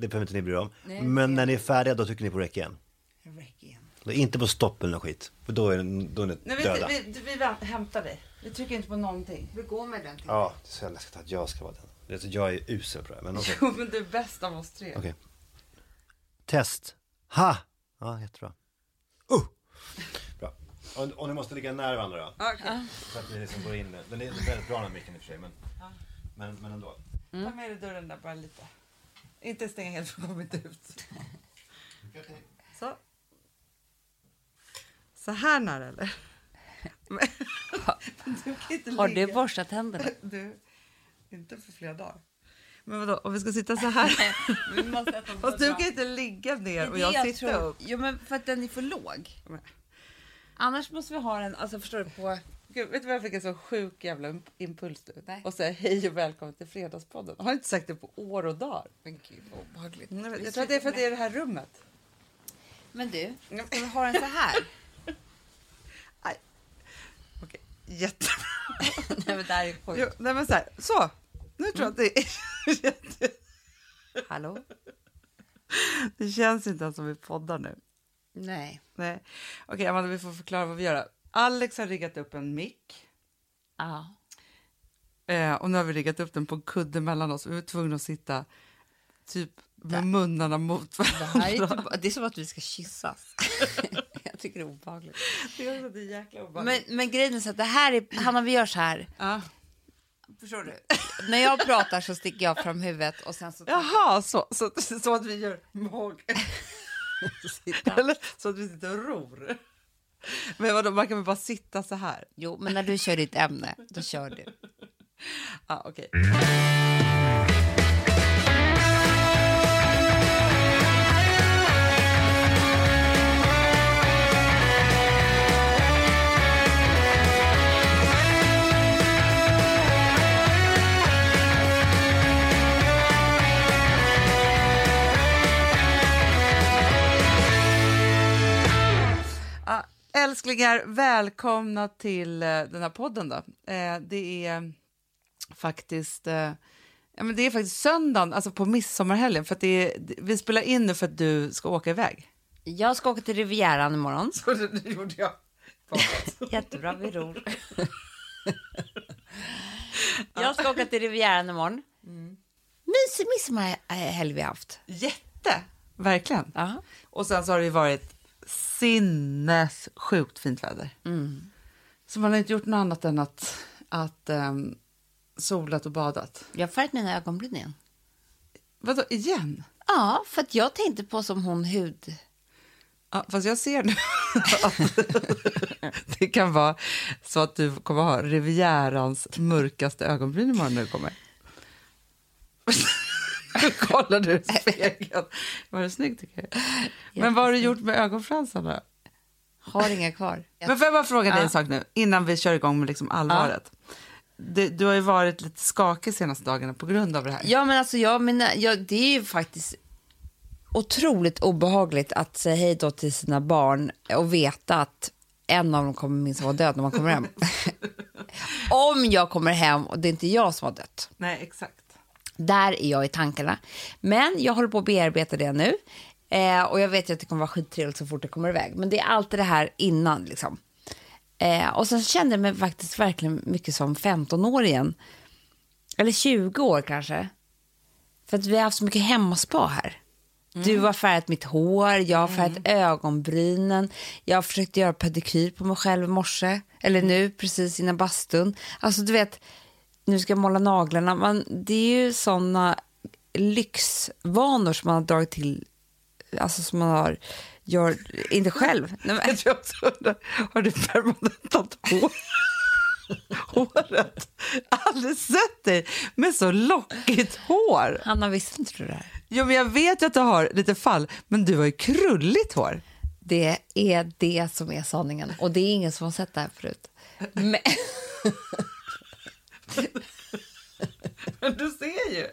det behöver inte ni bry er om. Men när ni är färdiga, då trycker ni på rec igen. Rec igen. Då inte på stopp eller något skit. För då är, då är ni Nej, vi, döda. vi, vi, vi hämtar dig. Vi trycker inte på någonting. Vi går med den till. Ja, det är så jävla läskigt att jag ska vara den. Det är så- Jag är usel på det här, men okej. Jo, men du är bäst av oss tre. Okej. Test. Ha! Ja, jättebra. Uh! Bra. Och, och ni måste ligga nära varandra då. Okej. Så att ni liksom går in. Den är väldigt bra den här micken i och för sig, men, men, men ändå. Ta med dig dörren där bara lite. Inte stänga helt för kom inte ut. Så. Så här nära eller? Har du borstat tänderna? Du, inte för flera dagar. Men vadå, om vi ska sitta så här? Fast du kan inte ligga ner och jag, är sitter tror- upp. Jo, men för att den är för låg. Annars måste vi ha den, alltså förstår du, på... Gud, vet du vad jag fick en så sjuk jävla imp- impuls nu? Nej. Och säga hej och välkommen till Fredagspodden. Jag har inte sagt det på år och dagar. Men gud vad obehagligt. Jag, vet- jag tror att det är för att det är det här rummet. Men du, ska vi ha den så här? Okej, jättebra. Nej men det här är Jo, sjukt. nej men så här, så. Nu tror jag att det är jätte... Hallå? Det känns inte ens som vi poddar nu. Nej. Nej. Okej, Amanda, vi får förklara vad vi gör. Alex har riggat upp en mick. Ja. Eh, och nu har vi riggat upp den på en kudde mellan oss. Vi var tvungna att sitta typ med Där. munnarna mot Det, här är varandra. typ, det är som att vi ska kyssas. jag tycker det är obehagligt. Det är det är jäkla obehagligt. Men, men grejen är så att det här är, Hanna vi gör så här. Ja. Förstår du? När jag pratar så sticker jag fram huvudet och sen så... Jaha, så, så, så att vi gör mag. Eller så att vi sitter och ror. Men vadå, man kan väl bara sitta så här? Jo, men när du kör ditt ämne, då kör du. Ja, okej. Ja, älsklingar, välkomna till den här podden. Då. Eh, det är faktiskt eh, ja, men det är faktiskt söndagen, alltså på midsommarhelgen. För att det är, vi spelar in nu för att du ska åka iväg. Jag ska åka till Rivieran imorgon. Så det, gjorde jag. Jättebra, vi ror. jag ska åka till Rivieran imorgon. Mysig midsommarhelg vi har haft. Jätte! Verkligen. Ja. Och sen så har det varit sinnessjukt fint väder. Så man har inte gjort något annat än att, att um, solat och badat. Jag har färgat mina ögonbryn igen. Vadå, igen? Ja, för att jag tänkte på som hon hud... Ja, fast jag ser nu att det kan vara så att du kommer ha Rivierans mörkaste ögonbryn imorgon när du kommer. Kollar du i spegeln? Var det snyggt tycker jag. Men vad har du gjort med ögonfransarna? Har inga kvar. Men får jag bara fråga dig en sak nu innan vi kör igång med liksom allvaret. Du, du har ju varit lite skakig senaste dagarna på grund av det här. Ja, men alltså jag menar, ja, det är ju faktiskt otroligt obehagligt att säga hej då till sina barn och veta att en av dem kommer minst vara död när man kommer hem. Om jag kommer hem och det är inte jag som har dött. Nej, exakt. Där är jag i tankarna. Men jag håller på att bearbeta det nu. Eh, och jag vet ju att det kommer vara skittrevligt så fort det kommer iväg. Men det är alltid det här innan liksom. Eh, och sen kände jag mig faktiskt verkligen mycket som 15-åringen. Eller 20 år kanske. För att vi har haft så mycket hemmaspa här. Du har färgat mitt hår, jag har färgat ögonbrynen. Jag har försökt göra pedikyr på mig själv i morse. Eller nu, precis innan bastun. Alltså du vet, nu ska jag måla naglarna. Man, det är ju såna lyxvanor som man har dragit till. Alltså som man har, gör, inte själv. Nej, men, Jag tror också har du permanentat hår? håret? Aldrig sett dig med så lockigt hår. Hanna, visste inte du det här? Jo, men jag vet ju att du har lite fall, men du har ju krulligt hår. Det är det som är sanningen. Och det är ingen som har sett det här förut. Men, Men du ser ju.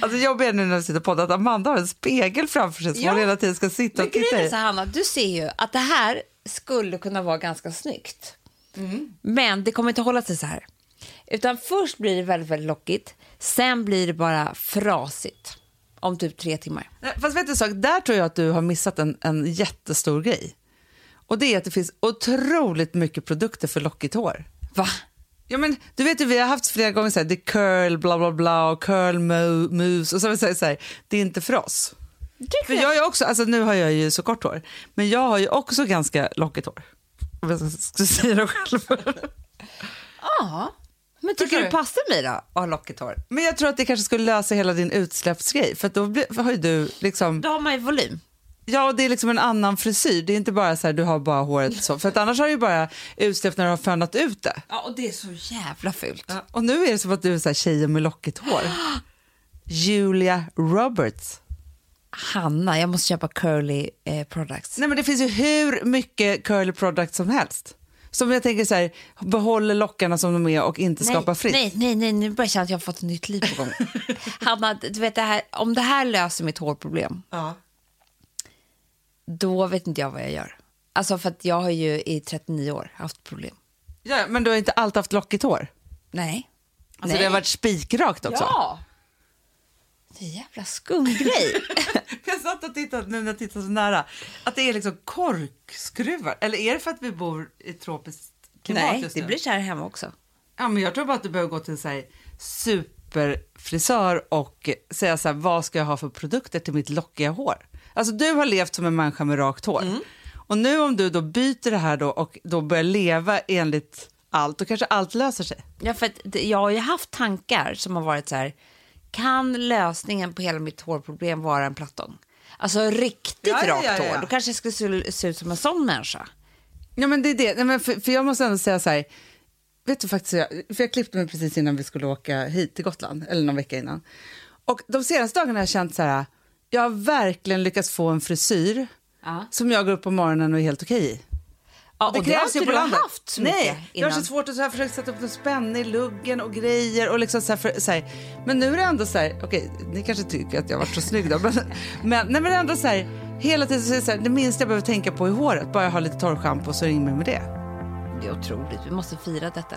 Alltså jag är nu när vi sitter på att Amanda har en spegel framför sig som Ja. hon hela tiden ska sitta och titta i. så Hanna, du ser ju att det här skulle kunna vara ganska snyggt. Men det kommer inte hålla sig så här. Utan först blir det väldigt, väldigt lockigt. Sen blir det bara frasigt. om typ tre timmar. Fast vet du sak, där tror jag att du har missat en, en jättestor grej. Och det är att det finns otroligt mycket produkter för lockigt hår. Va? Ja, men, du vet ju, vi har haft flera gånger så här, det är curl, bla bla bla, och curl mo- mousse och så vi sagt så här, det är inte för oss. För jag är också, alltså nu har jag ju så kort hår, men jag har ju också ganska lockigt hår. Om jag ska, säga det själv. Ja. Men tycker du det passar mig då att ha lockigt hår? Men jag tror att det kanske skulle lösa hela din utsläppsgrej, för då blir, för har ju du liksom, Då har man ju volym. Ja och det är liksom en annan frisyr, det är inte bara så här, du har bara håret så, för att annars har du ju bara utsläpp när du har fönat ut det. Ja, och det är så jävla fult. Och nu är det som att du är så här tjejen med lockigt hår. Julia Roberts. Hanna, jag måste köpa curly eh, products. Nej men det finns ju hur mycket curly products som helst. Som jag tänker så här, behåller lockarna som de är och inte skapar fritt. Nej, nej, nej, nu börjar jag känna att jag har fått ett nytt liv på gång. Hanna, du vet det här, om det här löser mitt hårproblem, Ja. Då vet inte jag vad jag gör. Alltså för att jag har ju i 39 år haft problem. Ja, men du har inte alltid haft lockigt hår? Nej. Alltså nej. det har varit spikrakt också? Ja! Det är en jävla skum grej. Jag satt och tittade nu när jag tittade så nära, att det är liksom korkskruvar. Eller är det för att vi bor i tropiskt klimat nej, just det nu? blir så här hemma också. Ja, men jag tror bara att du behöver gå till en superfrisör och säga så här, vad ska jag ha för produkter till mitt lockiga hår? Alltså du har levt som en människa med rakt hår. Mm. Och nu om du då byter det här då och då börjar leva enligt allt, då kanske allt löser sig. Ja, för jag har ju haft tankar som har varit så här, kan lösningen på hela mitt hårproblem vara en plattång? Alltså riktigt ja, rakt ja, ja. hår, då kanske jag skulle se, se ut som en sån människa. Ja men det är det, Nej, men för, för jag måste ändå säga så här, vet du faktiskt, jag, för jag klippte mig precis innan vi skulle åka hit till Gotland, eller någon vecka innan. Och de senaste dagarna har jag känt så här, jag har verkligen lyckats få en frisyr Ja. som jag går upp på morgonen och är helt okej i. Ja, och det har inte du landet. haft så Nej, jag har så svårt att så här försöka sätta upp någon spänne i luggen och grejer. Och liksom så här för, så här. Men nu är det ändå så här, okej, ni kanske tycker att jag har varit så snygg då, men, men, nej, men det är ändå så här, hela tiden så är det, så här, det minsta jag behöver tänka på är håret. Bara jag har lite torrschampo så ring mig med det. Det är otroligt, vi måste fira detta.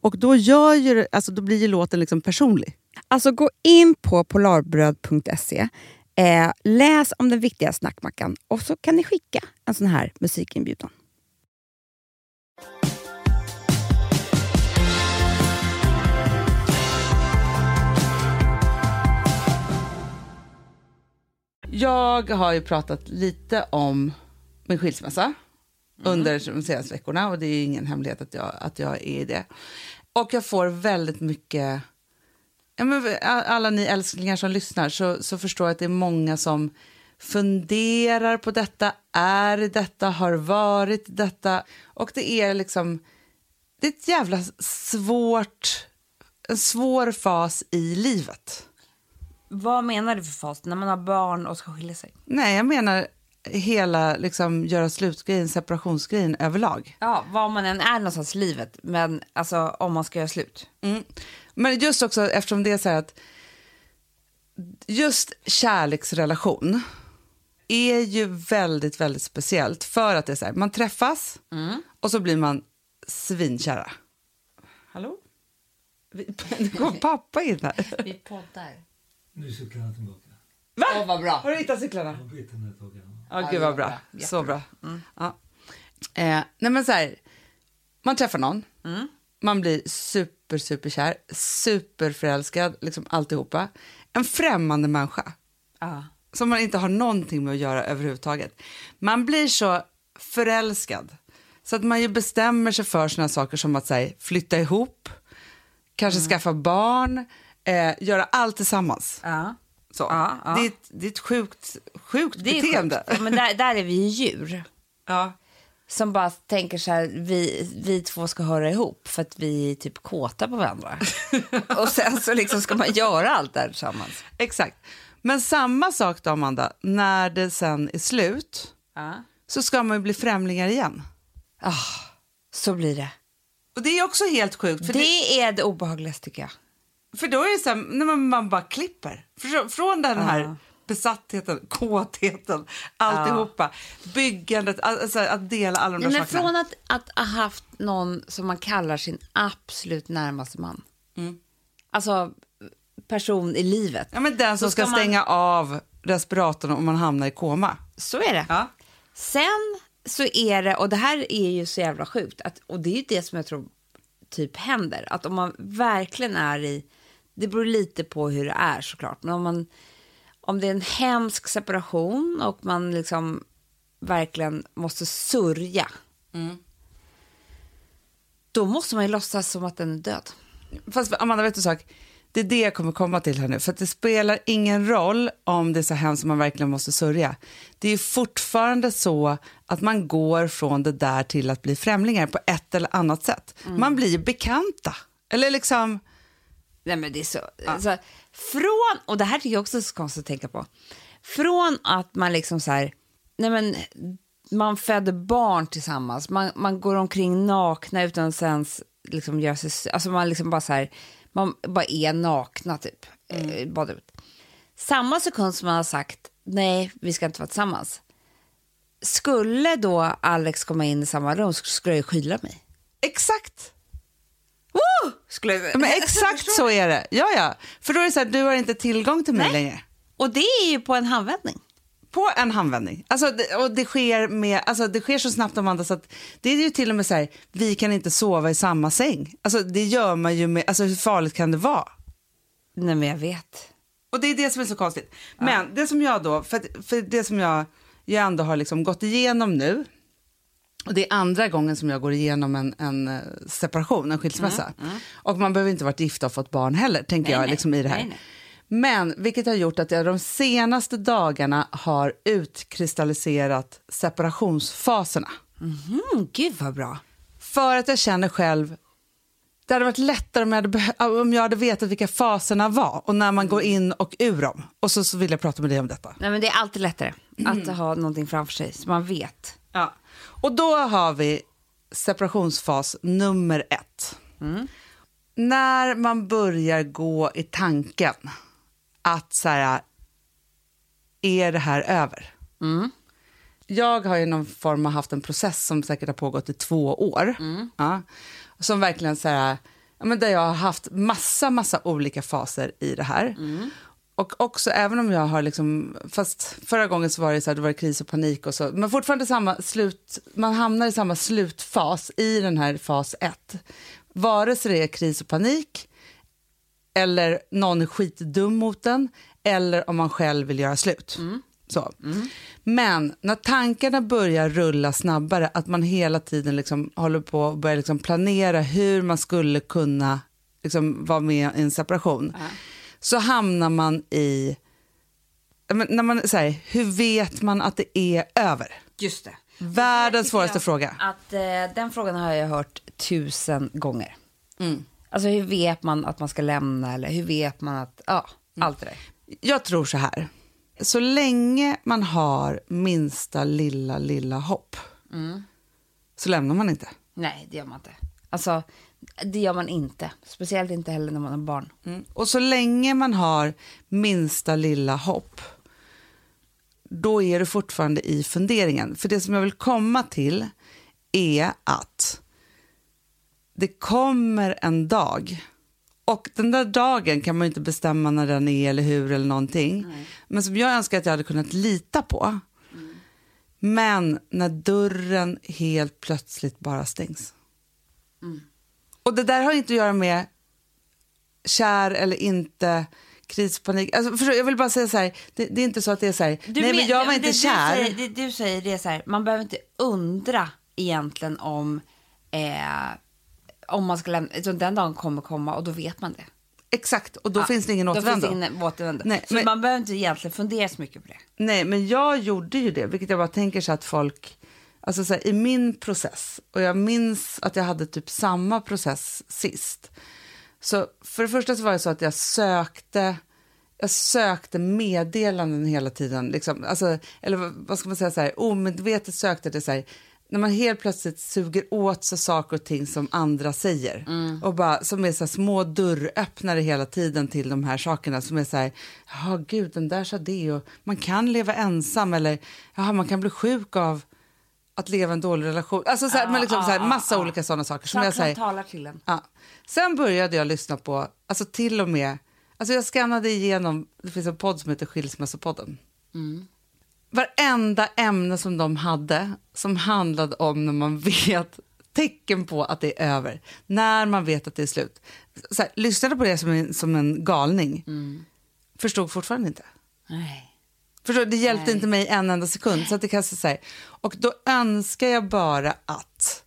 Och då, gör ju, alltså, då blir ju låten liksom personlig. Alltså gå in på polarbröd.se, eh, läs om den viktiga snackmackan och så kan ni skicka en sån här musikinbjudan. Jag har ju pratat lite om min skilsmässa under de senaste veckorna och det är ingen hemlighet att jag, att jag är i det. Och jag får väldigt mycket... Ja, men alla ni älsklingar som lyssnar så, så förstår jag att det är många som funderar på detta, är det detta, har varit detta. Och det är liksom... Det är ett jävla svårt... En svår fas i livet. Vad menar du för fas? När man har barn och ska skilja sig? Nej, jag menar hela liksom, göra slutgrejen, separationsgrejen överlag. Ja, var man än är någonstans i livet. Men alltså om man ska göra slut. Mm. Men just också eftersom det är så här att just kärleksrelation är ju väldigt, väldigt speciellt för att det är så här, man träffas och så blir man svinkära. Hallå? Vi- Nu kom pappa in här. Vi poddar. Nu är cyklarna tillbaka. Va? Åh, vad bra. Har du hittat cyklarna? Jag den tag. Ja. Gud vad bra. bra. Så bra. Ja. Eh, nej men så här, man träffar någon, man blir super, superkär, superförälskad, liksom alltihopa. En främmande människa Ja. som man inte har någonting med att göra överhuvudtaget. Man blir så förälskad så att man ju bestämmer sig för såna saker som att här, flytta ihop, kanske skaffa barn, eh, göra allt tillsammans. Ja. Så. Ja, ja. Det, är ett, det är ett sjukt, sjukt Det beteende. sjukt. Men där, där är vi ju djur. Ja. Som bara tänker så här, vi, vi två ska höra ihop för att vi är typ kåta på varandra. och sen så liksom ska man göra allt där tillsammans. Exakt. Men samma sak då, Amanda, när det sen är slut Ja. så ska man ju bli främlingar igen. Ah, så blir det. Och det är också helt sjukt, för, det... det, är det obehagligaste tycker jag. För då är det så här, när man, man bara klipper. Från, den här Ja. besattheten, kåtheten, alltihopa, byggandet, alltså att dela alla de där Nej, men sakerna. från att, att ha haft någon som man kallar sin absolut närmaste man. Alltså person i livet. Ja, men den som ska, ska man- stänga av respiratorn om man hamnar i koma. Så är det. Ja. Sen så är det, och det här är ju så jävla sjukt, att, och det är ju det som jag tror typ händer, att om man verkligen är i, det beror lite på hur det är såklart, men om man, om det är en hemsk separation och man liksom verkligen måste sörja, då måste man ju låtsas som att den är död. Fast Amanda, vet du en sak? Det är det jag kommer komma till här nu. För att det spelar ingen roll om det är så hemskt som man verkligen måste sörja. Det är fortfarande så att man går från det där till att bli främlingar på ett eller annat sätt. Man blir bekanta. Eller liksom... Nej men det är så, alltså, från, och det här tycker jag också är så konstigt att tänka på. Från att man liksom så här, nej men man föder barn tillsammans, man, man går omkring nakna utan att ens liksom göra sig, alltså man liksom bara så här, man bara är nakna typ, mm. badar ut. Samma sekund som man har sagt, nej vi ska inte vara tillsammans. Skulle då Alex komma in i samma rum skulle jag skylla mig. Exakt! Woo! Skulle jag, Men exakt så är det. Ja, ja. För då är det så här, du har inte tillgång till mig Nej. längre. Och det är ju på en handvändning. På en handvändning. Alltså, det, och det sker, med, alltså, det sker så snabbt Amanda så att det är ju till och med så här, vi kan inte sova i samma säng. Alltså, det gör man ju med, alltså hur farligt kan det vara? Nej men jag vet. Och det är det som är så konstigt. Men det som jag då, för, för det som jag, jag ändå har liksom gått igenom nu, det är andra gången som jag går igenom en, en eh, separation, en skilsmässa. Och man behöver inte varit gifta och fått barn heller, tänker Nej, jag nej. liksom i det här. Nej. Men vilket har gjort att jag de senaste dagarna har utkristalliserat separationsfaserna. Mm, gud vad bra. För att jag känner själv, det hade varit lättare om jag hade, beh- om jag hade vetat vilka faserna var och när man går in och ur dem. Och så, så vill jag prata med dig om detta. Nej men det är alltid lättare att ha någonting framför sig så man vet. Ja. Och då har vi separationsfas nummer ett. När man börjar gå i tanken att så här, är det här över? Jag har ju någon form av haft en process som säkert har pågått i två år. Ja, som verkligen så här, ja, men där jag har haft massa, massa olika faser i det här. Och också även om jag har liksom, fast förra gången så var det så här, det var kris och panik och så, men fortfarande samma slut, man hamnar i samma slutfas i den här fas ett. Vare sig det är kris och panik, eller någon är skitdum mot den, eller om man själv vill göra slut. Så. Men när tankarna börjar rulla snabbare, att man hela tiden liksom håller på och börjar liksom planera hur man skulle kunna liksom vara med i en separation, så hamnar man i... men När man, så här, hur vet man att det är över? Just det. Världens svåraste fråga. Att, eh, den frågan har jag hört tusen gånger. Mm. Alltså hur vet man att man ska lämna eller hur vet man att, ja, Mm. allt det där. Jag tror så här. Så länge man har minsta lilla, lilla hopp så lämnar man inte. Nej, det gör man inte. Alltså, det gör man inte. Speciellt inte heller när man har barn. Och så länge man har minsta lilla hopp då är du fortfarande i funderingen. För det som jag vill komma till är att det kommer en dag och den där dagen kan man inte bestämma när den är eller hur eller någonting. Men som jag önskar att jag hade kunnat lita på. Men när dörren helt plötsligt bara stängs. Och det där har inte att göra med kär eller inte, krispanik. Alltså, förstår, du? jag vill bara säga så här, det, det är inte så att det är så här, nej men jag var inte det, kär. Du säger, det du säger det är så här, man behöver inte undra egentligen om, eh, om man ska lämna, utan den dagen kommer komma och då vet man det. Exakt, och då Ja, finns det ingen Då finns återvändo. ingen återvändo. Nej, så men- man behöver inte egentligen fundera så mycket på det. Nej, men jag gjorde ju det, vilket jag bara tänker så att folk, alltså så här, i min process, och jag minns att jag hade typ samma process sist. Så för det första så var det så att jag sökte, jag sökte meddelanden hela tiden, liksom, alltså, eller vad- ska man säga, så här, omedvetet sökte det så här, när man helt plötsligt suger åt sig saker och ting som andra säger. Och bara, som är så små dörröppnare hela tiden till de här sakerna. Som är så här, ja gud den där sa det och man kan leva ensam eller man kan bli sjuk av att leva en dålig relation. Alltså så här, men liksom, så här, massa olika sådana saker. Som jag säger, talar till en. Ja. Sen började jag lyssna på, alltså till och med, alltså jag skannade igenom, det finns en podd som heter Skilsmässopodden. Varenda ämne som de hade som handlade om när man vet tecken på att det är över, när man vet att det är slut. Så här, lyssnade på det som en, som en galning, förstod fortfarande inte. Nej. Förstår, det hjälpte Nej. inte mig en enda sekund. Så att det kan säga. Och då önskar jag bara att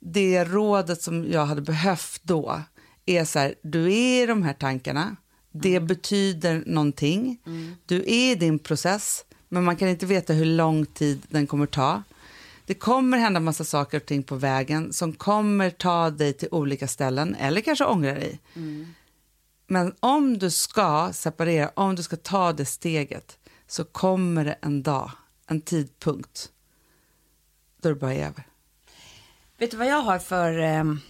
det rådet som jag hade behövt då är så här, du är i de här tankarna, Det betyder någonting. Du är i din process, men man kan inte veta hur lång tid den kommer ta. Det kommer hända massa saker och ting på vägen som kommer ta dig till olika ställen eller kanske ångra dig. Men om du ska separera, om du ska ta det steget så kommer det en dag, en tidpunkt då det bara är över. Vet du vad jag har för ehm,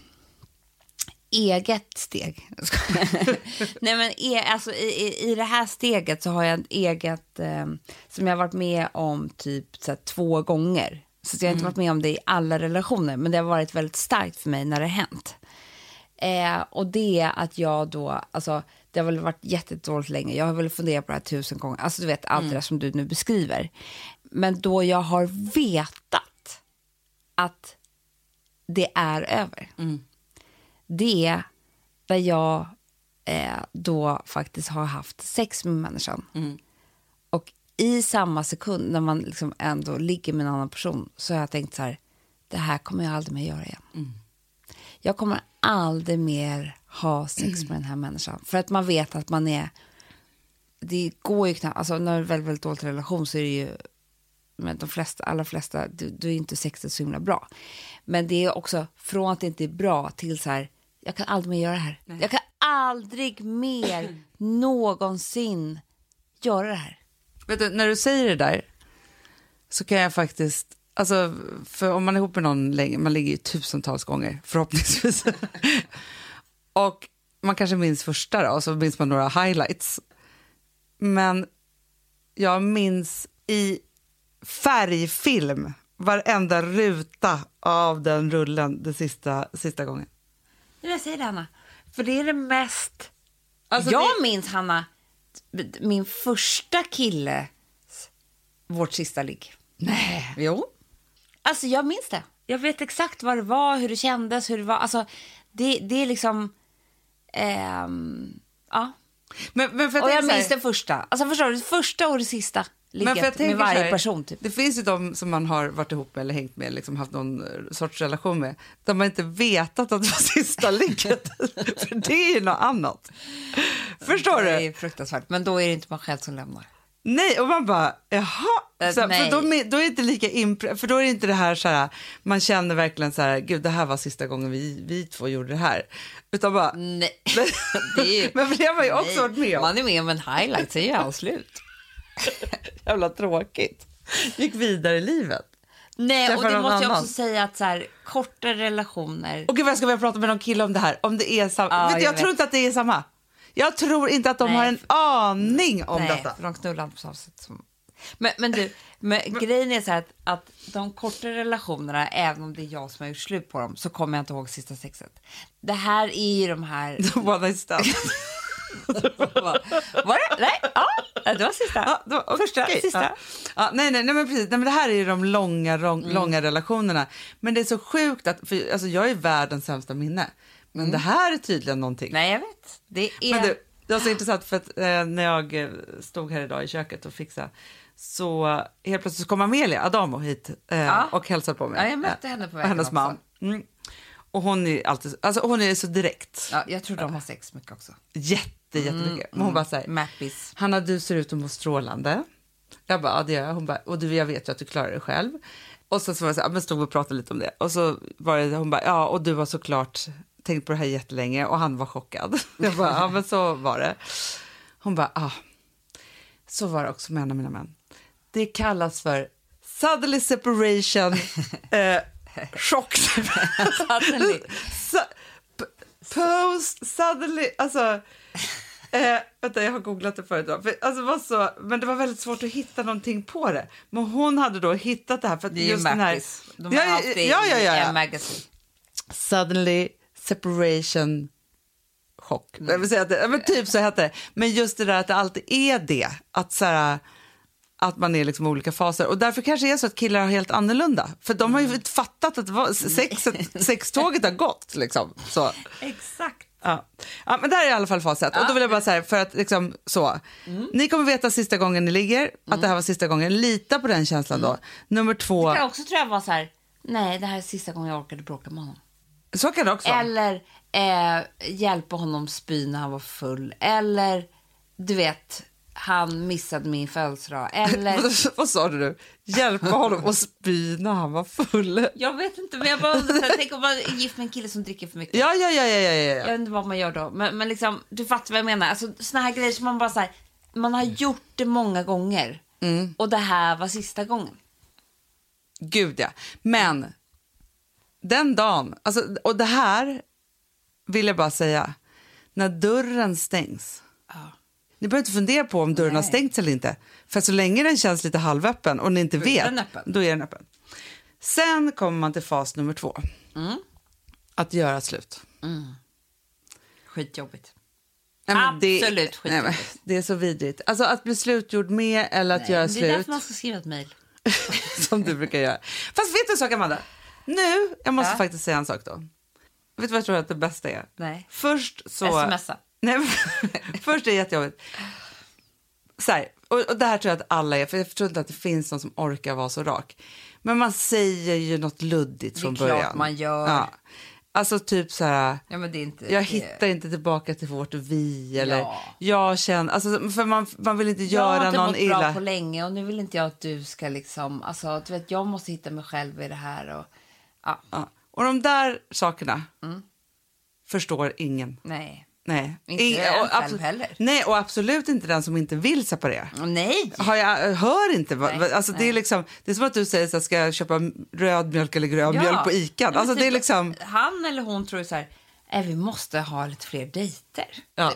eget steg? Nej, men e, alltså, i, i, I det här steget så har jag ett eget ehm, som jag har varit med om typ så här, två gånger. Så jag har inte varit med om det i alla relationer, men det har varit väldigt starkt för mig när det har hänt. Eh, och det är att jag då, alltså det har väl varit jättedåligt länge, jag har väl funderat på det här tusen gånger, alltså du vet allt det där som du nu beskriver. Men då jag har vetat att det är över. Det är där jag eh, då faktiskt har haft sex med människan. Och i samma sekund när man liksom ändå ligger med en annan person så har jag tänkt så här, det här kommer jag aldrig mer göra igen. Jag kommer aldrig mer ha sex med den här människan. För att man vet att man är, det går ju knappt, alltså när det är en väldigt, väldigt dålig relation så är det ju men de flesta, allra flesta, då då är inte sexet så himla bra. Men det är också från att det inte är bra till så här, jag kan aldrig mer göra det här. Jag kan aldrig mer någonsin göra det här. Vet du, när du säger det där så kan jag faktiskt... Alltså, för om man är ihop med någon länge, man ligger ju tusentals gånger förhoppningsvis. och man kanske minns första då, och så minns man några highlights. Men jag minns i färgfilm varenda ruta av den rullen den sista, sista gången. Jag säger det, Hanna. För det är det mest... Alltså, jag det- minns, Hanna, min första kille, vårt sista ligg. Nej. Jo. Alltså jag minns det. Jag vet exakt vad det var, hur det kändes, hur det var. Alltså det, det är liksom... ehm, ja. Men, men för Och jag så här- minns det första. Alltså förstår du, det första och det sista Men för jag ligget med varje här, person. Typ. Det finns ju de som man har varit ihop med eller hängt med, liksom haft någon eh, sorts relation med, där man inte vetat att det var sista ligget. för det är ju något annat. Förstår Det du? är fruktansvärt. Men då är det inte man själv som lämnar. Nej, och man bara, jaha. Så, för då, då är det inte lika impre- för då är det inte det här så här, man känner verkligen så här, gud det här var sista gången vi, vi två gjorde det här. Utan bara, Nej. det är men för det har man ju också Nej. varit med om. Man är med om en highlight, så är allt slut. Jävla tråkigt. Gick vidare i livet. Nej, och det måste jag annan. också säga att så här, korta relationer... Och gud vad jag ska börja prata med någon kille om det här. Om det är samma. Vet du, jag jag tror vet. inte att det är samma. Jag tror inte att de Nej. har en aning om Nej, detta. de knullar inte på samma sätt som... Men, men du, men grejen är så här att, att de korta relationerna, även om det är jag som har gjort slut på dem, så kommer jag inte ihåg sista sexet. Det här är ju de här... One night stand. Var det? Nej, ja, det var sista. Ja, det var- Första, okej. sista. Ja. Ja, nej, nej, nej, men precis. Nej, men det här är ju de långa, lång, Mm. långa relationerna. Men det är så sjukt att, för, alltså, jag är världens sämsta minne. Men det här är tydligen någonting. Mm. Nej, jag vet. Det är... Men du, det var så intressant för att eh, när jag eh, stod här idag i köket och fixade så helt plötsligt så kom Amelia Adamo hit eh, Ja. och hälsade på mig. Ja, jag mötte Eh, henne på vägen Hennes man. Mm. Och hon är alltid, alltså hon är så direkt. Ja, jag tror de har sex mycket också. Jätte, jättemycket. Men hon bara säger, Mappis. Hanna du ser ut att må strålande. Jag bara, ja det gör jag. Hon bara, och du jag vet ju att du klarar dig själv. Och så, så var jag så här, men stod vi och pratade lite om det. Och så var det, hon bara, ja och du har såklart tänkt på det här jättelänge och han var chockad. Jag bara, ja men så var det. Hon bara, ja. Så var det också med en av mina män. Det kallas för suddenly separation eh, chock. Suddenly. Su- post suddenly, alltså. Eh, vänta, jag har googlat det förut. För, alltså, var så, men det var väldigt svårt att hitta någonting på det. Men hon hade då hittat det här. För att Det är ju just den här. De har ja, haft det ja, ja, ja, i ja. en magasin. Suddenly separation chock. Jag vill säga att det, ja, men typ så hette det. Men just det där att det alltid är det. Att, så här, att man är liksom olika faser. Och därför kanske det är så att killar har helt annorlunda. För de har ju fattat att var, sexet, sextåget har gått. Liksom. Så. Exakt. Ja. ja, men där är i alla fall facit. Och då vill jag bara säga, för att liksom så. Ni kommer veta sista gången ni ligger, att det här var sista gången. Lita på den känslan då. Nummer två. Det kan också tror jag vara så här, nej det här är sista gången jag orkade bråka med honom. Så kan det också vara. Eller eh, hjälpa honom spy när han var full. Eller, du vet, han missade min födelsedag. Eller, Vad, sa du nu? Hjälpa honom att spy när han var full. jag vet inte, men jag bara här, tänk om man är gift med en kille som dricker för mycket. Ja, ja, ja, ja, ja, Jag ja. vet inte vad man gör då. Men, men liksom, du fattar vad jag menar. Alltså, såna här grejer som man bara så här, man har gjort det många gånger. Och det här var sista gången. Gud ja. Men den dagen, alltså, och det här vill jag bara säga, när dörren stängs. Ni behöver inte fundera på om dörren har stängts eller inte. För så länge den känns lite halvöppen och ni inte Då vet, då är den öppen. Sen kommer man till fas nummer två. Att göra slut. Skitjobbigt. Nej, men det- Absolut nej, men skitjobbigt. Det är så vidrigt. Alltså att bli slutgjord med eller att göra det är slut. därför man ska skriva ett mejl. som du brukar göra. Fast vet du en sak, Amanda? Nu, jag måste Ja. faktiskt säga en sak då. Vet du vad jag tror att det bästa är? Nej. Först så... Smsa. Nej, först är det jättejobbigt. Så här, och, och det här tror jag att alla är, för jag tror inte att det finns någon som orkar vara så rak. Men man säger ju något luddigt från klart början. man gör. Ja. Alltså typ så här... Ja, men det är inte... Jag det- hittar inte tillbaka till vårt vi eller Ja. jag känner, alltså för man, man vill inte Jag har göra inte någon mått bra illa. på länge och nu vill inte jag att du ska liksom... Alltså, du vet, jag måste hitta mig själv i det här och... Ja, Ja. Och de där sakerna Mm. förstår ingen. nej. Nej. Inte Ing- jag och själv heller. Nej, och absolut inte den som inte vill separera. Nej! Har jag, hör inte. Nej, alltså, det, är nej. liksom, det är som att du säger att ska jag köpa röd mjölk eller grön Ja. mjölk på Ica. Ja, Alltså, det är typ, liksom, Han eller hon tror så här, "Nej, vi måste ha lite fler dejter. ja.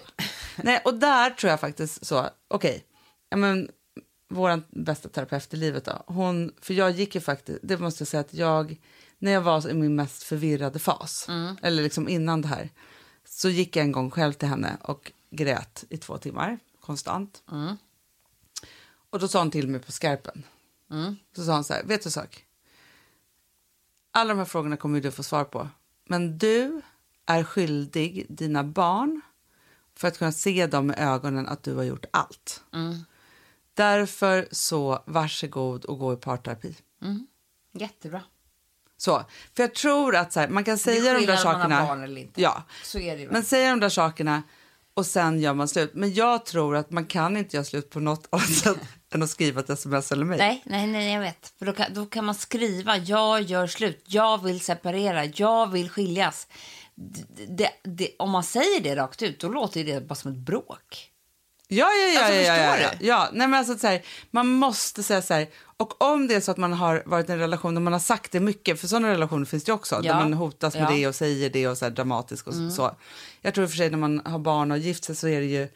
Nej, och där tror jag faktiskt så, okej, ja, men vår bästa terapeut i livet då, hon, för jag gick ju faktiskt, det måste jag säga att jag, när jag var i min mest förvirrade fas, Mm. eller liksom innan det här, så gick jag en gång själv till henne och grät i två timmar, konstant. Mm. Och då sa hon till mig på skarpen, Mm. så sa hon så här, vet du en sak? Alla de här frågorna kommer du få svar på, men du är skyldig dina barn för att kunna se dem i ögonen att du har gjort allt. Mm. Därför så varsågod och gå i parterapi. Mm. Jättebra. Så, för jag tror att så här, man kan säga de där man sakerna. barn eller inte. Ja, Så är det ju. men säga de där sakerna och sen gör man slut. Men jag tror att man kan inte göra slut på något annat sätt än att skriva ett sms eller mejl. Nej, nej, nej, jag vet. För då kan, då kan man skriva, jag gör slut, jag vill separera, jag vill skiljas. Det, det, om man säger det rakt ut, då låter det bara som ett bråk. Ja, ja, ja. Alltså, ja, ja, ja. ja. Nej, men alltså, så här, man måste säga så här, och om det är så att man har varit i en relation där man har sagt det mycket, för sådana relationer finns det också, Ja. där man hotas med Ja. Mm. det och säger det och så här dramatiskt och så. Jag tror i och för sig när man har barn och gift sig så är det ju,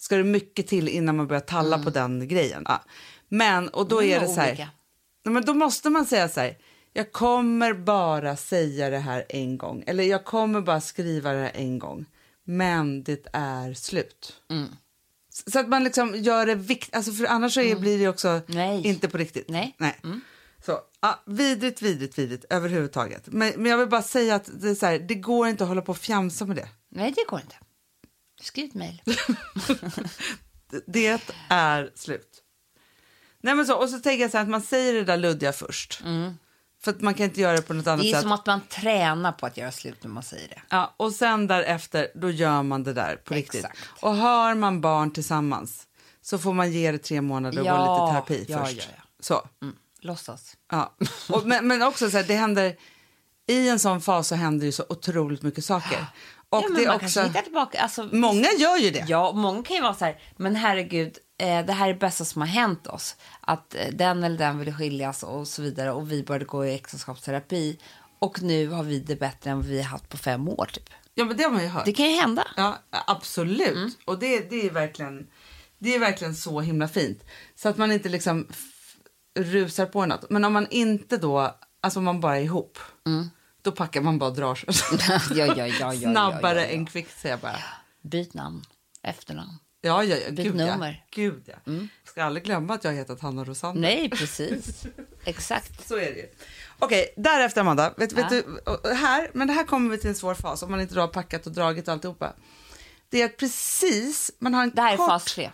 ska det mycket till innan man börjar talla på den grejen. Ja. Men, och då Mm, är det så här. Nej, men då måste man säga så här, jag kommer bara säga det här en gång, eller jag kommer bara skriva det här en gång, men det är slut. Mm. Så att man liksom gör det viktigt, alltså för annars så är, blir det också Mm. Nej. inte på riktigt. Nej. Mm. Nej. Så, ja, vidrigt, vidrigt, vidrigt överhuvudtaget. Men, men jag vill bara säga att det, är så här, det går inte att hålla på och fjamsa med det. Nej, det går inte. Skriv ett mejl. Det- är slut. Nej, men så, och så tänker jag så här att man säger det där luddiga först. För att man kan inte göra det på något annat Mm. Det är sätt. som att man tränar på att göra slut när man säger det. Ja, och sen därefter, då gör man det där på riktigt. Exakt. Och har man barn tillsammans så får man ge det tre månader och gå Ja, lite terapi ja, först. ja, ja. Så. Mm. Låtsas. Ja. Och, men, men också så här, det händer, i en sån fas så händer ju så otroligt mycket saker. Och ja, men det är man också, tillbaka. Alltså, många gör ju det. Ja, många kan ju vara så här, men herregud, eh, det här är det bästa som har hänt oss. Att eh, den eller den ville skiljas och så vidare och vi började gå i äktenskapsterapi. Och nu har vi det bättre än vad vi har haft på fem år typ. Ja, men det har man ju hört. Det kan ju hända. Ja, absolut. Mm. Och det, det, är verkligen, det är verkligen så himla fint. Så att man inte liksom rusar på något. Men om man inte då, alltså om man bara är ihop, då packar man bara och drar sig. ja, ja, ja, ja, ja, Snabbare än kvickt säger jag bara. Byt namn, efternamn. Ja, ja, ja. Gud. Mm. ja. Gud, ja. Ska aldrig glömma att jag hetat Hanna Rosander. Nej, precis. Exakt. Så är det ju. Okej, därefter Amanda, vet, vet Ja. du, här, men det här kommer vi till en svår fas om man inte har packat och dragit och alltihopa. Det är att precis, man har en Det här är kort, fas tre.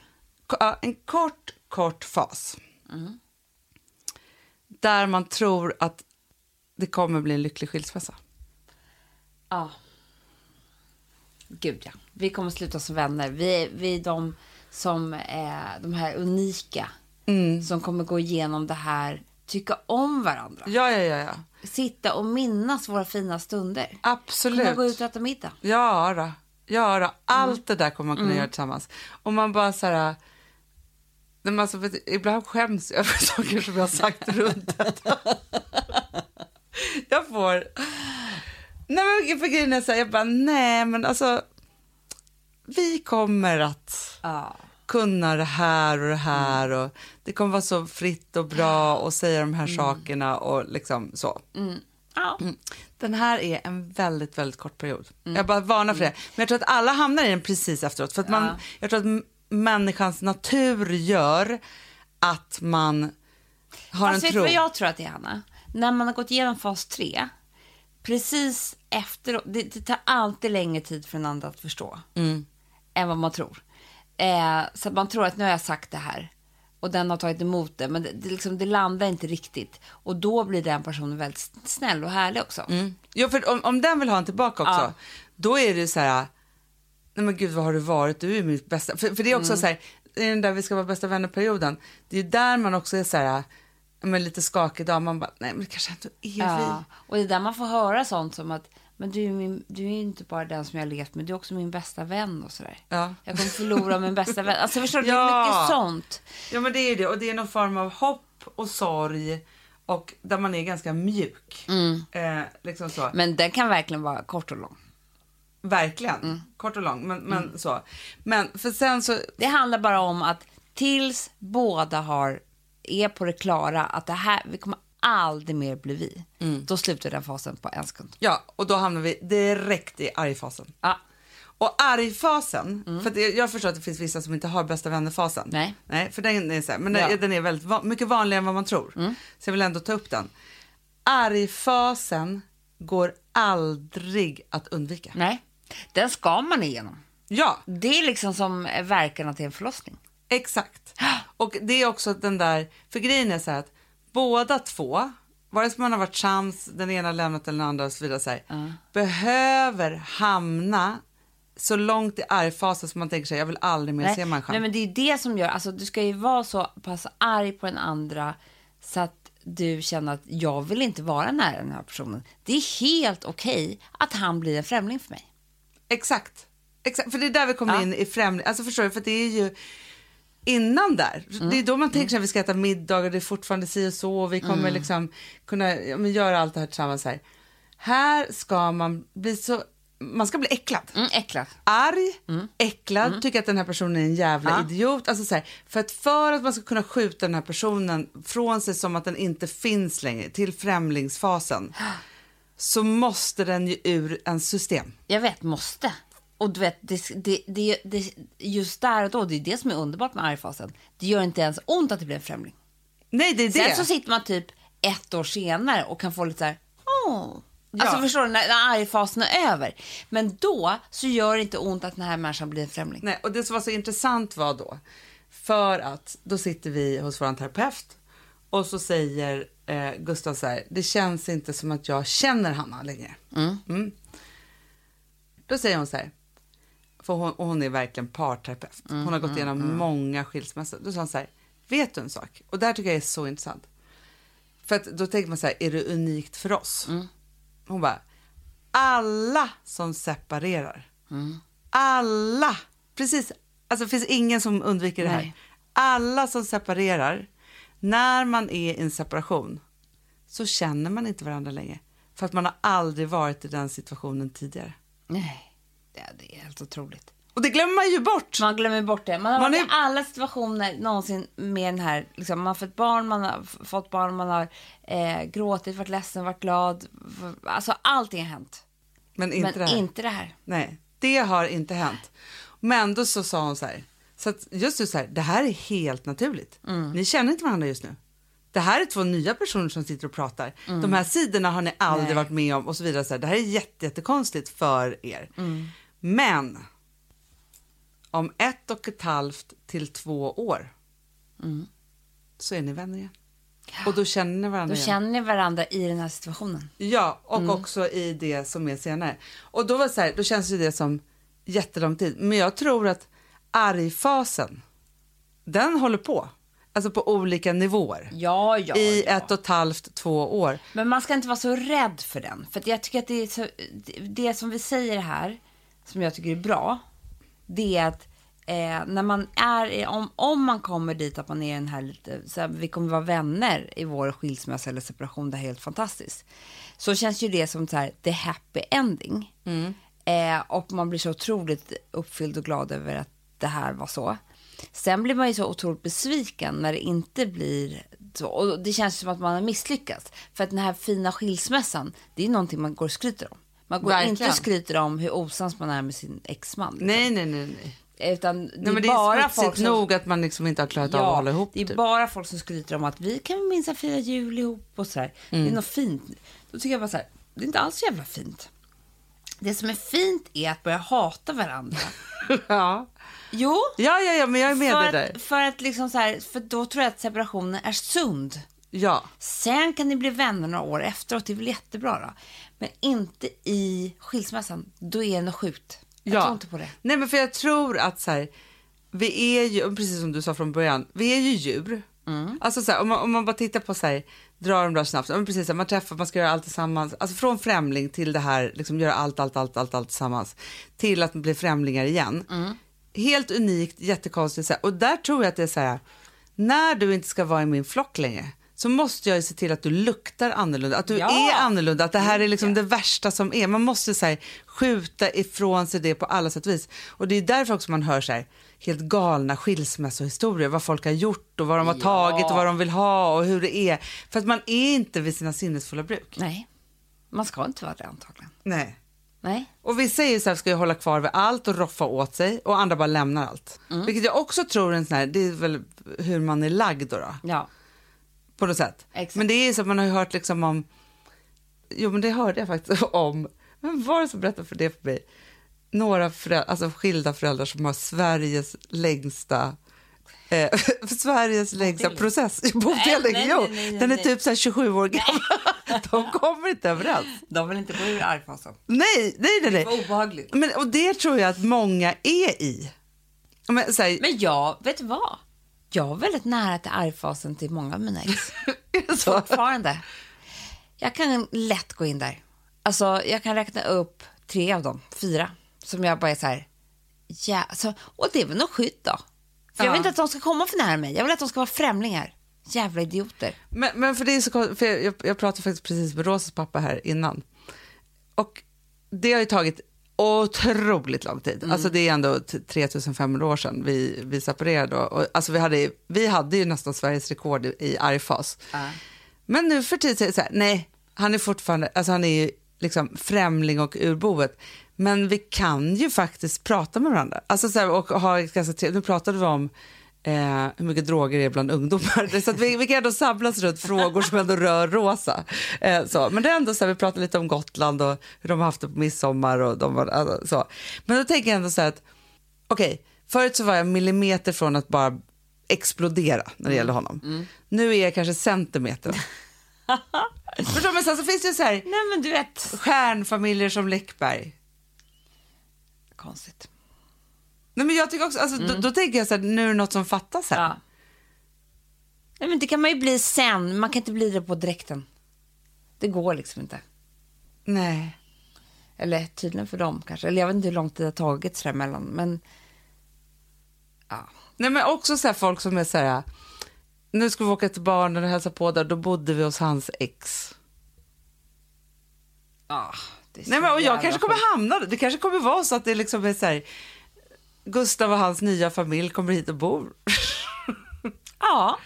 en kort, kort fas. Mm. Där man tror att det kommer bli en lycklig skilsmässa. Ja. Gud ja. Vi kommer sluta som vänner. Vi, vi är de som är de här unika. Som kommer gå igenom det här, tycka om varandra. Ja, ja, ja, ja. Sitta och minnas våra fina stunder. Absolut. Kunna gå ut och äta middag. Ja, då. ja då. allt Mm. det där kommer man kunna göra tillsammans. Och man bara så här... Men alltså, ibland skäms jag för saker som jag har sagt runt detta. jag får... Nej, men för grejen är så här, jag bara, nej men alltså... Vi kommer att Ja. kunna det här och det här och det kommer vara så fritt och bra att säga de här sakerna och liksom så. Ja. Mm. Den här är en väldigt, väldigt kort period. Jag bara varnar för det. Men jag tror att alla hamnar i den precis efteråt. För att man, Ja. Jag tror att människans natur gör att man har Fast en vet du tro. vad jag tror att det är, Hanna? När man har gått igenom fas 3, precis efter, det, det tar alltid längre tid för en andra att förstå Mm. Än vad man tror. Eh, så man tror att nu har jag sagt det här och den har tagit emot det, men det, det, liksom, det landar inte riktigt. Och då blir den personen väldigt snäll och härlig också. Mm. Jo, för om, om den vill ha en tillbaka också, Ja. då är det så här, nej men gud vad har du varit, du är mitt bästa. För, för det är också så här, i den där vi ska vara bästa vänner-perioden, det är där man också är så här, men lite skakig dag, man bara, nej men det kanske ändå är Ja, och det är där man får höra sånt som att men du är, min, du är inte bara den som jag levt med, du är också min bästa vän och sådär. Ja. Jag kommer förlora min bästa vän. Alltså förstår du, det är Ja. mycket sånt. Ja men det är det, och det är någon form av hopp och sorg och där man är ganska mjuk. Eh, liksom så. Men den kan verkligen vara kort och lång. Verkligen, Mm. kort och lång, men, men så. Men för sen så, Det handlar bara om att tills båda har, är på det klara att det här, vi kommer aldrig mer bli vi. Då slutar den fasen på en sekund. ja, och då hamnar vi direkt i argfasen. Ja. Och argfasen, för att jag, förstår att det finns vissa som inte har bästa vänner-fasen. Nej. Nej, för den är så här, men den, Ja. Mm. den är väldigt va- mycket vanligare än vad man tror. Så jag vill ändå ta upp den. Argfasen går aldrig att undvika. Nej, den ska man igenom. Ja, Det är liksom som verkarna till en förlossning. exakt. Och det är också den där, för grejen är så här att båda två, vare sig man har varit sams, den ena lämnat den andra och så vidare, så här, behöver hamna så långt i argfasen som man tänker sig, jag vill aldrig mer se människan. nej, men det är det som gör, alltså du ska ju vara så pass arg på den andra så att du känner att jag vill inte vara nära den här personen. Det är helt okej att han blir en främling för mig. Exakt. Exakt. För det är där vi kommer Ja. in i främling. Alltså förstår du? För det är ju innan där. Mm. Det är då man tänker sig att vi ska äta middag och det är fortfarande si och så och vi kommer Mm. liksom kunna ja, men göra allt det här tillsammans här. Här ska man bli så, man ska bli äcklad. Mm, äcklad. Arg, äcklad, tycker att den här personen är en jävla Mm. Ja. idiot. Alltså så här, för, att för att man ska kunna skjuta den här personen från sig som att den inte finns längre till främlingsfasen så måste den ju ur en system. Jag vet, måste. Och du vet, det, det, det, det, just där och då, det är det som är underbart med argfasen. Det gör inte ens ont att det blir en främling. Nej, det är Sen det. så sitter man typ ett år senare och kan få lite så här. Ja. Alltså förstår du, när, när argfasen är över. Men då så gör det inte ont att den här människan blir en främling. Nej, och det som var så intressant var då, för att då sitter vi hos vår terapeut och så säger eh, Gustav så här, det känns inte som att jag känner Hanna längre. Mm. Då säger hon så här, för hon, och hon är verkligen parterapeut. Hon har gått igenom många skilsmässor. Då sa hon så här, vet du en sak? Och det här tycker jag är så intressant. För att då tänker man så här, är det unikt för oss? Hon bara, alla som separerar, alla, precis, alltså det finns ingen som undviker det här. Nej. Alla som separerar, när man är i en separation så känner man inte varandra längre. För att man har aldrig varit i den situationen tidigare. Nej, det, det är helt otroligt. Och det glömmer man ju bort. Man glömmer bort det. Man har Man varit är- i alla situationer någonsin med den här, liksom, man har fått barn, man har fått barn, man har eh, gråtit, varit ledsen, varit glad. Alltså allting har hänt. Men inte Men det här. inte det här. Nej, det har inte hänt. Men då så sa hon så här, så att just det så här, det här är helt naturligt. Ni känner inte varandra just nu. Det här är två nya personer som sitter och pratar. De här sidorna har ni aldrig Nej. varit med om och så vidare. Så här, det här är jätte, jättekonstigt för er. Men om ett och ett halvt till två år så är ni vänner igen. Och då känner ni varandra Då igen. känner ni varandra i den här situationen. Ja, och också i det som är senare. Och då var så här, då känns ju det som jättelång tid. Men jag tror att argfasen, den håller på. Alltså på olika nivåer. Ja, ja, I ja. ett och ett halvt, två år. Men man ska inte vara så rädd för den. För jag tycker att det är så, det som vi säger här, som jag tycker är bra, det är att eh, när man är, om, om man kommer dit att man är den här lite, så här, vi kommer vara vänner i vår skilsmässa eller separation, det är helt fantastiskt. Så känns ju det som så här, the happy ending. Eh, och man blir så otroligt uppfylld och glad över att det här var så. Sen blir man ju så otroligt besviken när det inte blir så. Och det känns som att man har misslyckats. För att den här fina skilsmässan, det är någonting man går och skryter om. Man går Verkligen. inte och skryter om hur osams man är med sin exman. liksom. Nej, nej, nej. nej. Utan det nej men det bara är folk smutsigt som... nog att man liksom inte har klarat av att hålla ihop. det är typ. bara folk som skryter om att vi kan minst fira jul ihop och. Det Mm. är något fint. Då tycker jag bara så här, det är inte alls så jävla fint. Det som är fint är att börja hata varandra. ja. Jo, ja, ja, ja, men jag är med dig där. att, för att liksom så här, för då tror jag att separationen är sund. Ja. Sen kan ni bli vänner några år efteråt, det är väl jättebra då. Men inte i skilsmässan, då är det något sjukt. Jag ja. tror inte på det. Nej, men för jag tror att så här, vi är ju, precis som du sa från början, vi är ju djur. Mm. Alltså så här, om, man, om man bara tittar på så här, drar de där snabbt, men precis, så här, man träffar, man ska göra allt tillsammans, alltså från främling till det här, liksom göra allt, allt, allt, allt, allt tillsammans, till att bli främlingar igen. Mm. Helt unikt, jättekonstigt, så och där tror jag att det är så här, när du inte ska vara i min flock längre, så måste jag se till att du luktar annorlunda, att du Ja. är annorlunda, att det här är liksom det värsta som är. Man måste så här, skjuta ifrån sig det på alla sätt och vis. Och det är därför också man hör så här, helt galna skilsmässohistorier, vad folk har gjort och vad de har Ja. tagit och vad de vill ha och hur det är. För att man är inte vid sina sinnesfulla bruk. Nej, man ska inte vara det antagligen. Nej. Nej. Och vissa är ju så här, ska ju hålla kvar vid allt och roffa åt sig och andra bara lämnar allt. Mm. Vilket jag också tror är en sån här, det är väl hur man är lagd då. då. Ja. På något sätt. Exakt. Men det är så man har ju hört liksom om, jo men det hörde jag faktiskt om, men var det som berättade för det för mig? Några föräldrar, alltså skilda föräldrar som har Sveriges längsta Eh, Sveriges längsta process i bodelning. nej, Jo, nej, nej, nej, den är typ så här 27 år gammal. De kommer inte överens. De vill inte gå ur arvfasen. Nej, nej, nej. Det obehagligt. Men, och det tror jag att många är i. Men, här, Men jag, vet du vad? Jag är väldigt nära till arvfasen till många av mina ex. så, Fortfarande. Jag kan lätt gå in där. Alltså, jag kan räkna upp tre av dem, fyra, som jag bara är så här, ja, alltså, och det är väl något skydd då. För jag Ja. vill inte att de ska komma för nära mig. Jag vill att de ska vara främlingar. Jävla idioter. Men, men för det är så för jag, jag pratade faktiskt precis med Rosas pappa här innan. Och det har ju tagit otroligt lång tid. Alltså det är ändå t- 3500 år sedan vi, vi separerade. Och, alltså vi, hade, vi hade ju nästan Sveriges rekord i, i argfas. Men nu för tiden det så här, nej, han är fortfarande, alltså han är ju liksom främling och urboet. Men vi kan ju faktiskt prata med varandra. Alltså så här, och ha ett ganska trevligt, nu pratade vi om eh, hur mycket droger det är bland ungdomar. Så vi, vi kan ändå samlas runt frågor som ändå rör Rosa. Eh, så. Men det är ändå så här, vi pratar lite om Gotland och hur de har haft det på midsommar och de var, alltså, så. Men då tänker jag ändå så här att, okej, förut så var jag millimeter från att bara explodera när det gäller honom. Nu är jag kanske centimeter. Förstår du? Men sen så finns det ju så här Nej men du vet. stjärnfamiljer som Läckberg. Konstigt. Nej, men jag tycker också, alltså, då, då tänker jag så här, nu är det något som fattas här. Ja. Nej men det kan man ju bli sen. Man kan inte bli det på direkten. Det går liksom inte. Nej. Eller tydligen för dem kanske. Eller jag vet inte hur lång tid det har tagit sådär mellan. Men ja. Nej, men också så här, folk som är så här, nu ska vi åka till barnen och hälsa på där, då bodde vi hos hans ex. ja det är så Nej, men, och jag kanske kommer hamna där. Det kanske kommer vara så att det liksom är så här, Gustav och hans nya familj kommer hit och bor. Ja.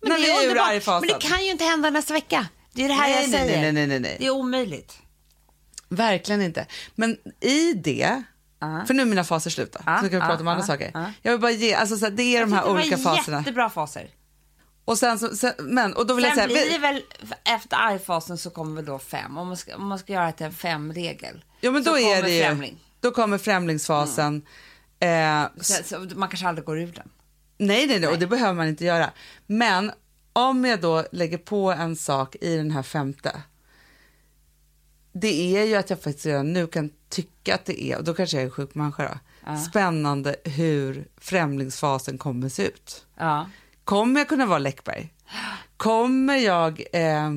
Men När det vi är ur argfasen. Men det kan ju inte hända nästa vecka. Det är det här Nej, jag säger. nej, nej, nej, nej. Det är omöjligt. Verkligen inte. Men i det, Ja. för nu är mina faser slut då, Ja, så kan vi prata om andra saker. ja. Jag vill bara ge, alltså så här, det är de Jag här tyckte olika faserna. Jättebra faser. Och sen, så, sen, men, och då vill jag Sen säga, blir det väl, efter argfasen så kommer väl då fem. Om man ska, om man ska göra det till en femregel. ja men då är det ju, främling. då kommer främlingsfasen. Eh, Så, så man kanske aldrig går ur den. nej, nej, nej, och det behöver man inte göra. Men om jag då lägger på en sak i den här femte, det är ju att jag faktiskt redan nu kan tycka att det är, och då kanske jag är en sjuk människa då, spännande hur främlingsfasen kommer se ut. Ja. Kommer jag kunna vara Läckberg? Kommer jag eh,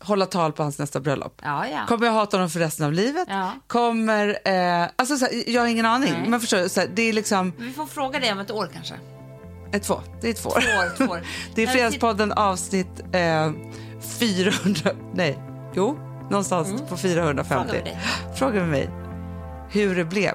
hålla tal på hans nästa bröllop? Ja, ja. Kommer jag hata honom för resten av livet? Ja. Kommer... Eh, alltså så här, jag har ingen aning. Nej. Men förstår, så här, det är liksom Vi får fråga dig om ett år kanske. ett två. Det är ett två. Två år, två år. Det är Fredagspodden avsnitt eh, 400... Nej, jo, någonstans på 450. Fråga med dig. Fråga med mig hur det blev.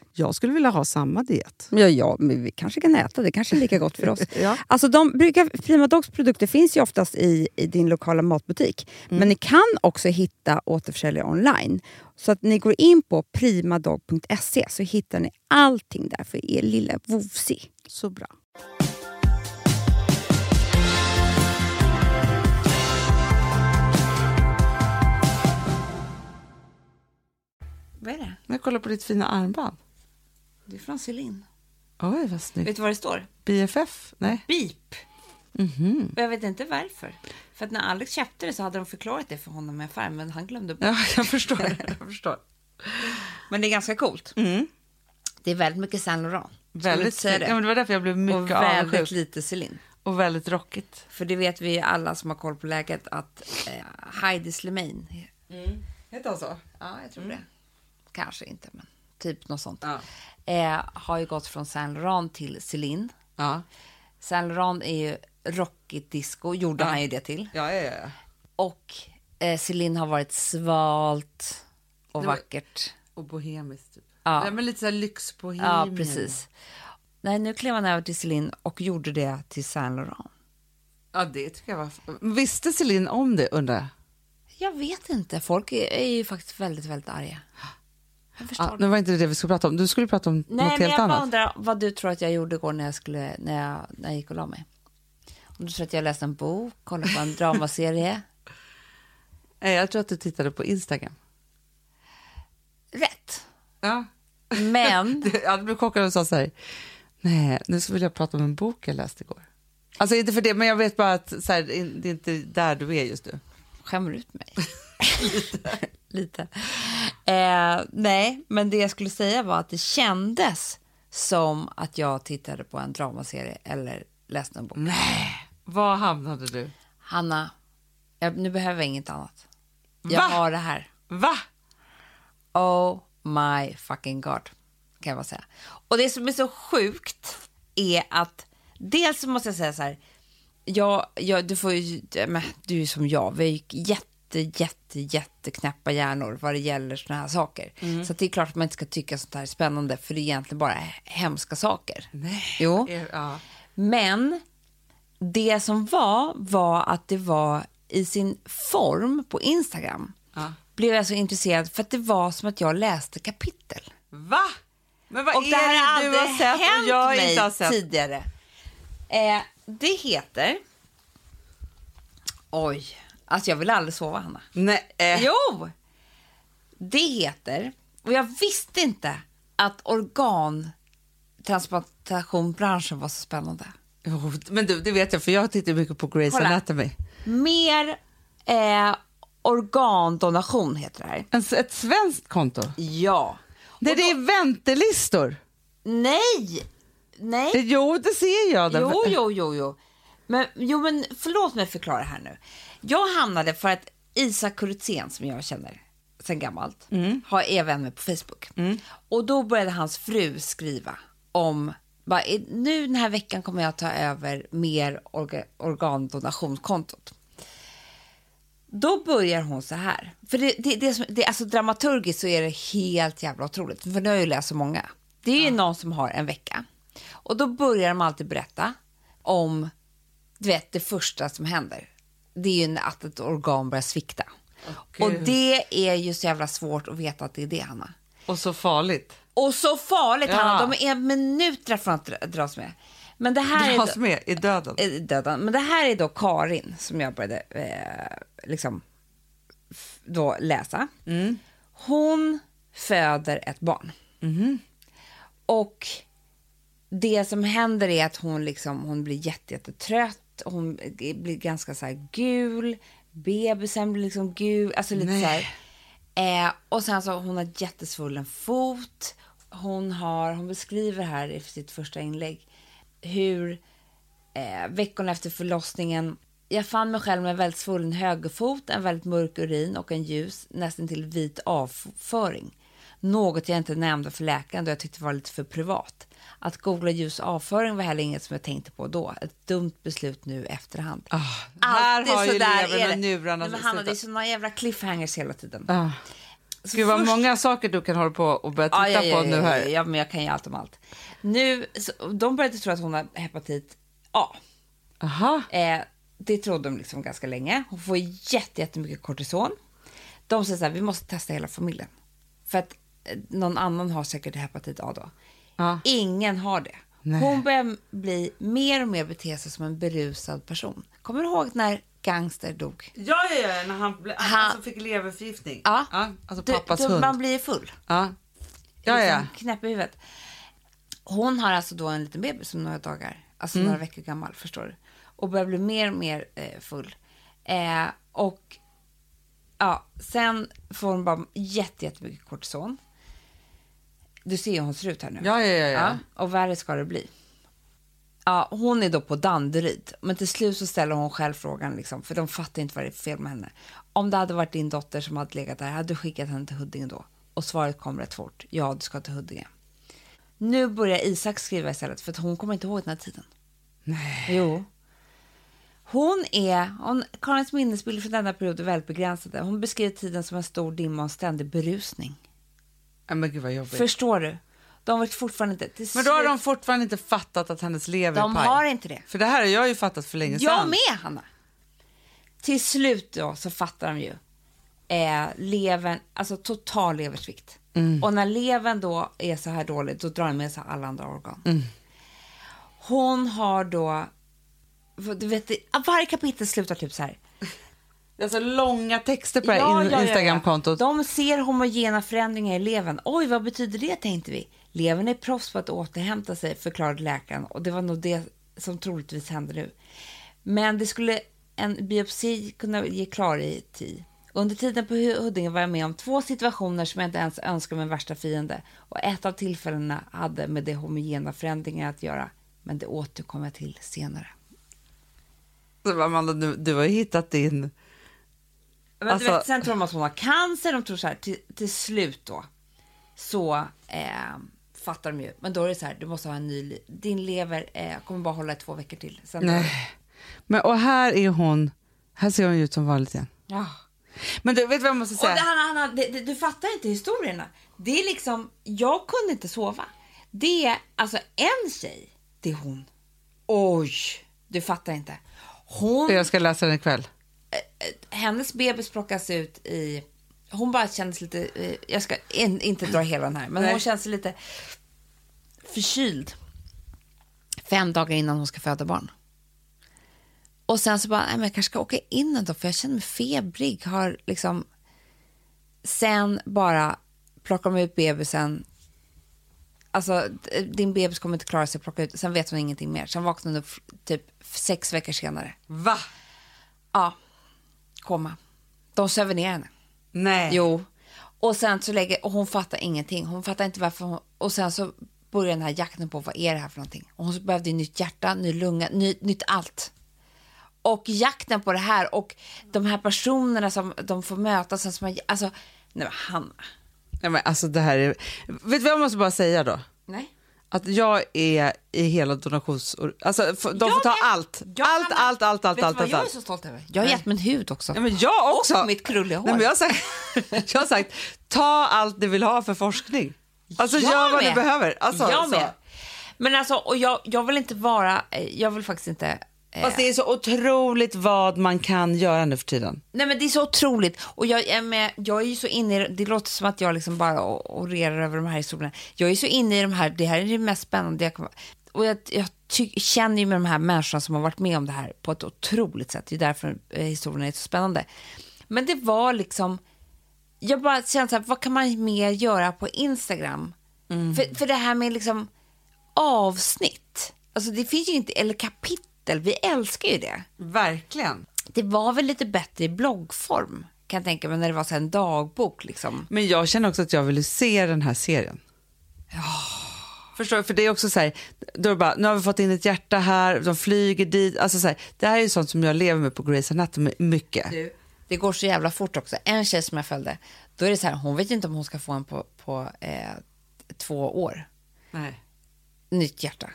Jag skulle vilja ha samma diet. Ja, ja, men vi kanske kan äta. Det kanske är lika gott för oss. Ja. Alltså de brukar, Prima Dogs produkter finns ju oftast i, i din lokala matbutik. Men ni kan också hitta återförsäljare online. Så att ni går in på primadog.se så hittar ni allting där för er lilla vovsi. Så bra. Vad är det? Jag kollar på ditt fina armband. Det är från Celine. Oj, vad snyggt. Vet du vad det står? BFF? Nej. Beep. Och jag vet inte varför. För att när Alex köpte det så hade de förklarat det för honom i affären, men han glömde bort. Ja, jag förstår. jag förstår. Men det är ganska coolt. Mm. Det är väldigt mycket Saint Laurent. Väldigt det? Ja, men det var därför jag blev och mycket väldigt avundsjuk. lite Celine. Och väldigt rockigt. För det vet vi ju alla som har koll på läget att eh, Heidi Slimane, Heter han så? ja jag tror det, kanske inte men typ något sånt, Ja. eh, har ju gått från Saint Laurent till Celine. Ja. Saint Laurent är ju rockigt disco, gjorde han ju det till. Ja, ja, ja. Och eh, Celine har varit svalt och var- vackert. Och bohemiskt. Typ. Ja. Ja. men lite så här lyxbohem. Ja, precis. Nej, nu klev han över till Celine och gjorde det till Saint Laurent. Ja, det tycker jag var... Visste Celine om det, undrar jag? Jag vet inte, folk är, är ju faktiskt väldigt, väldigt arga. Jag Ja, nu var inte det vi skulle prata om. Du skulle prata om Nej, något men helt jag annat. undrar vad du tror att jag gjorde igår när jag, skulle, när jag, när jag gick och la mig. Om du tror att jag läste en bok, kollade på en dramaserie. Nej, jag tror att du tittade på Instagram. Rätt. Ja. Men, Jag blev chockad och sa så här, nej, nu så vill jag prata om en bok jag läste igår. Alltså inte för det, men jag vet bara att så här, det är inte där du är just nu. skämmer du ut mig? Lite. Eh, nej, men det jag skulle säga var att det kändes som att jag tittade på en dramaserie eller läste en bok. Nej. Var hamnade du? Hanna, jag, nu behöver jag inget annat. Jag Va? har det här. Va? Oh my fucking god, kan jag bara säga. Och det som är så sjukt är att dels måste jag säga så här, jag, jag, du, får ju, men, du är som jag, vi är ju jätte, jätte, jätteknäppa hjärnor vad det gäller såna här saker. Så att det är klart att man inte ska tycka sånt här är spännande, för det är egentligen bara hemska saker. Nej. Jo. Ja. Men det som var, var att det var i sin form på Instagram. Ja. Blev jag så intresserad för att det var som att jag läste kapitel. Va? Men vad Och det här är det du har sett och jag mig inte har sett? tidigare. Eh, det heter... Oj, alltså jag vill aldrig sova, Hanna. Nej. Eh. Jo! Det heter, och jag visste inte att organtransplantationbranschen var så spännande. Jo, men du, det vet jag för jag tittar mycket på Grey's Kolla. Anatomy. Mer eh, organdonation heter det här. En, ett svenskt konto. Ja. Där det är väntelistor. Nej! Nej. Eh, Jo, det ser jag. Jo, jo, jo, jo. Men, jo, men förlåt mig förklara här nu. Jag hamnade för att Isak Kurutzen som jag känner sen gammalt har, är vän med på Facebook. Och då började hans fru skriva om bara, "Eh, nu den här veckan kommer jag ta över mer orga, organdonationskontot. Då börjar hon så här. För det, det, det, som, det, alltså dramaturgiskt så är det helt jävla otroligt. För nu har jag ju läst så många. Det är ju någon som har en vecka. Och då börjar de alltid berätta om, du vet, det första som händer. Det är ju att ett organ börjar svikta. och Gud. det är ju så jävla svårt att veta att det är det, Hanna. Och så farligt. Och så farligt, Ja. Hanna. De är minuter från att dra- dras med. Men det här är... Dras med i döden. i döden. Men det här är då Karin som jag började eh, liksom då läsa. Hon föder ett barn. Och det som händer är att hon, liksom, hon blir jätte, Hon blir ganska så här gul. Bebisen blir liksom gul. Alltså lite Nej. så här. Eh, och sen så hon har jättesvullen fot. Hon har, hon beskriver här i sitt första inlägg hur eh, veckorna efter förlossningen jag fann mig själv med en väldigt svullen högerfot, en väldigt mörk urin och en ljus, nästan till vit avföring. Något jag inte nämnde för läkaren då jag tyckte var lite för privat. Att googla ljus avföring var heller inget som jag tänkte på då. Ett dumt beslut nu efterhand. Ah, här Alltid har ju och njurarna men Hanna, det är såna jävla cliffhangers hela tiden. Ah. Så Gud vad först- många saker du kan hålla på och börja titta Ja, ja, ja, på nu här. Ja, men jag kan ju allt om allt. Nu, så, de började tro att hon har hepatit A. Aha. Eh, det trodde de liksom ganska länge. Hon får jätte, jättemycket kortison. De säger så här, vi måste testa hela familjen. För att eh, någon annan har säkert hepatit A då. Ja. Ingen har det. Nej. Hon börjar bli mer och mer bete sig som en berusad person. Kommer du ihåg när Gangster dog? Ja, ja, ja, när han, ble, Han- alltså fick leverförgiftning. Ja. alltså Du- pappas du, hund. Man blir full. Ja. Ja, ja. liksom knäpp i huvudet. Hon har alltså då en liten bebis som några dagar, alltså Mm. några veckor gammal, förstår du. Och börjar bli mer och mer eh, full. Eh, och ja, sen får hon bara jätte, jättemycket kortison. Du ser hur hon ser ut här nu. Ja, ja, ja, ja. och värre ska det bli. Ja, hon är då på Danderyd, men till slut så ställer hon själv frågan, liksom, för de fattar inte vad det är för fel med henne. Om det hade varit din dotter som hade legat där, hade du skickat henne till Huddinge då? Och svaret kom rätt fort, ja du ska till Huddinge. Nu börjar Isak skriva istället, för att hon kommer inte ihåg den här tiden. Nej. Jo. Hon är, hon, Karins minnesbilder från denna period är väldigt begränsade. Hon beskriver tiden som en stor dimma och ständig berusning. Ja, Men gud vad jobbigt. Förstår du? De vet fortfarande inte. Till Men då har slut- de fortfarande inte fattat att hennes lever De har inte det. För det här har jag ju fattat för länge sedan. Jag med, Hanna. Till slut då så fattar de ju. Eh, levern, alltså total leversvikt. Och när levern då är så här dålig, då drar den med sig alla andra organ. Hon har då, för du vet, det- varje kapitel slutar typ så här. Det är så långa texter på det här in- Instagramkontot. De ser homogena förändringar i levern. Oj, vad betyder det, tänkte vi. Levern är proffs på att återhämta sig, förklarade läkaren. Och det var nog det som troligtvis hände nu. Men det skulle en biopsi kunna ge klarhet i. Under tiden på Hu- Huddinge var jag med om två situationer som jag inte ens önskar min värsta fiende. Och ett av tillfällena hade med de homogena förändringar att göra. Men det återkommer jag till senare. Så Amanda, du, du har ju hittat din... Men Alltså- du vet, sen tror de att hon har cancer, de tror så här, till, till slut då, så eh, fattar de ju. Men då är det så här, du måste ha en ny, din lever eh, kommer bara hålla i två veckor till. Sen Nej. Men, och här är hon, här ser hon ut som vanligt igen. Ja. Men du, vet vad jag måste Och säga? det, Hanna, Hanna, det, det, du fattar inte historierna. Det är liksom, jag kunde inte sova. Det är alltså en tjej, det är hon. Oj, du fattar inte. Hon Jag ska läsa den ikväll. Hennes bebis plockas ut i... Hon bara kändes lite... eh, Jag ska in, inte dra hela den här, men Nej. hon känns lite förkyld. Fem dagar innan hon ska föda barn. Och sen så bara, nej men jag kanske ska åka in ändå för jag känner mig febrig. Har liksom... Sen bara plockar de ut bebisen. Alltså, din bebis kommer inte klara sig plocka ut. Sen vet hon ingenting mer. Sen vaknar hon upp typ sex veckor senare. Va? Ja, komma. De söver ner henne. Nej. Jo. Och sen så lägger, och hon fattar ingenting. Hon fattar inte varför hon, och sen så börjar den här jakten på vad är det här för någonting. Och hon behövde nytt hjärta, ny lunga, ny, nytt allt. Och jakten på det här och de här personerna som de får möta sen som alltså, nej men Hanna. Nej, men alltså det här är... Vet du vad jag måste bara säga då? Nej. Att jag är i hela donations... Alltså de får ta allt. Jag allt, med. allt, allt, allt, Vet du allt, vad allt, jag är allt. så stolt över? Jag har gett min hud också. Ja, men jag också. Och mitt krulliga hår. Nej, men jag, har sagt, jag har sagt, ta allt du vill ha för forskning. Alltså Jag gör vad med. du behöver. Alltså, jag så. med. Men alltså, och jag, jag vill inte vara, jag vill faktiskt inte Fast det är så otroligt vad man kan göra nu för tiden. Nej men det är så otroligt. Och jag är, med, jag är ju så inne i det, låter som att jag liksom bara orerar över de här historierna. Jag är så inne i de här, det här är det mest spännande jag Och jag, jag ty, känner ju med de här människorna som har varit med om det här på ett otroligt sätt. Det är därför eh, historierna är så spännande. Men det var liksom, jag bara kände så här, vad kan man mer göra på Instagram? För, för det här med liksom avsnitt, alltså det finns ju inte, eller kapitel, vi älskar ju det Verkligen. det var väl lite bättre i bloggform kan jag tänka mig när det var så en dagbok liksom. Men jag känner också att jag vill se den här serien. Förstår du? För det är också så här, då är bara, nu har vi fått in ett hjärta här, de flyger dit. Alltså så här, det här är ju sånt som jag lever med på Grey's Anatomy mycket. Det går så jävla fort också. En tjej som jag följde, då är det så här, hon vet inte om hon ska få en på, på eh, två år. Nej. Nytt hjärta.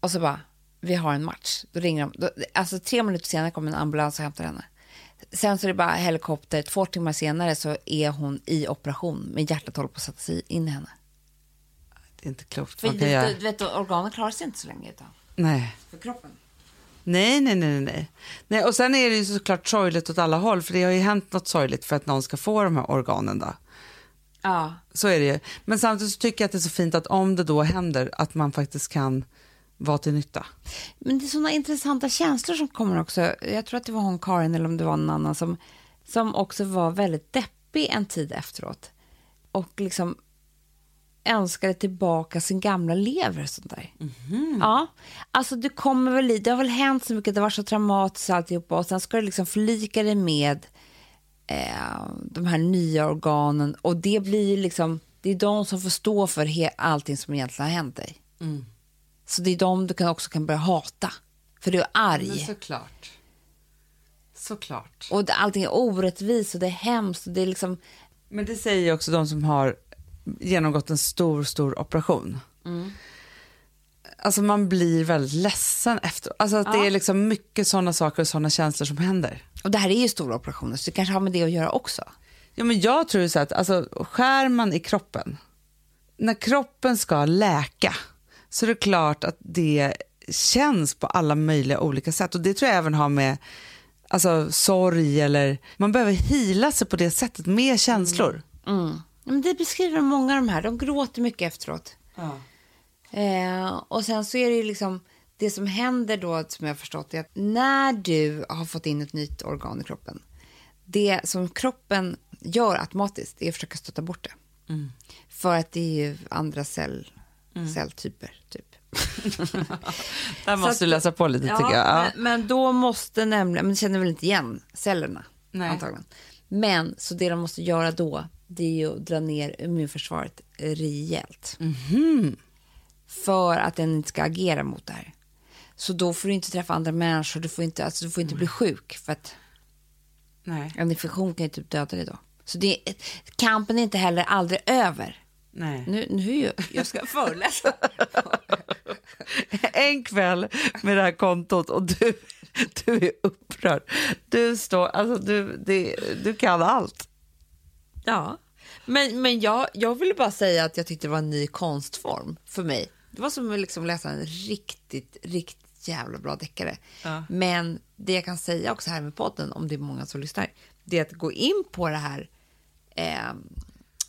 Och så bara, vi har en match. Då ringer de. Då, alltså tre minuter senare kommer en ambulans och hämtar henne. Sen så är det bara helikopter. Två timmar senare så är hon i operation med hjärtat håller på att sätta sig in i henne. Det är inte klokt. För du, du, du vet, organen klarar sig inte så länge utan. Nej. För kroppen. Nej, nej, nej, nej. nej. Och sen är det ju såklart sorgligt åt alla håll, för det har ju hänt något sorgligt för att någon ska få de här organen då. Ja. Så är det ju. Men samtidigt så tycker jag att det är så fint att om det då händer, att man faktiskt kan vara till nytta. Men det är sådana intressanta känslor som kommer också. Jag tror att det var hon Karin eller om det var någon annan som, som också var väldigt deppig en tid efteråt. Och liksom önskade tillbaka sin gamla lever och sånt där. Ja, alltså du kommer väl i, det har väl hänt så mycket, det var så traumatiskt alltihopa och sen ska du liksom förlika dig med eh, de här nya organen och det blir liksom, det är de som får stå för he- allting som egentligen har hänt dig. Så det är de du kan också kan börja hata. För du är arg. såklart. Såklart. Och det, allting är orättvist och det är hemskt. Och det är liksom, Men det säger ju också de som har genomgått en stor, stor operation. Alltså man blir väldigt ledsen efter. Alltså att det är liksom mycket sådana saker och sådana känslor som händer. och det här är ju stora operationer så det kanske har med det att göra också. Ja, men jag tror så att alltså, skär man i kroppen, när kroppen ska läka så är det klart att det känns på alla möjliga olika sätt. Och det tror jag även har med alltså, sorg eller... Man behöver hila sig på det sättet med känslor. Ja, Men det beskriver många av de här. De gråter mycket efteråt. Eh, och sen så är det ju liksom det som händer då som jag har förstått är att när du har fått in ett nytt organ i kroppen. Det som kroppen gör automatiskt är att försöka stötta bort det. För att det är ju andra cell, celltyper typ. Där måste att- du läsa på lite tycker jag. Ja. Men, men då måste nämligen, men känner väl inte igen cellerna Nej. antagligen. Men så det de måste göra då, det är ju att dra ner immunförsvaret rejält. Mhm. För att den inte ska agera mot det här. Så då får du inte träffa andra människor, du får inte, alltså, du får inte bli sjuk för att Nej. en infektion kan ju typ döda dig då. Så det, kampen är inte heller aldrig över. Nej. Nu, nu jag ska föreläsa. En kväll med det här kontot och du, du är upprörd. Du, står, alltså, du, det, du kan allt. Ja, men, men jag, jag ville bara säga att jag tyckte det var en ny konstform för mig. Det var som att liksom läsa en riktigt, riktigt jävla bra deckare. Ja. Men det jag kan säga också här med podden, om det är många som lyssnar, det är att gå in på det här eh,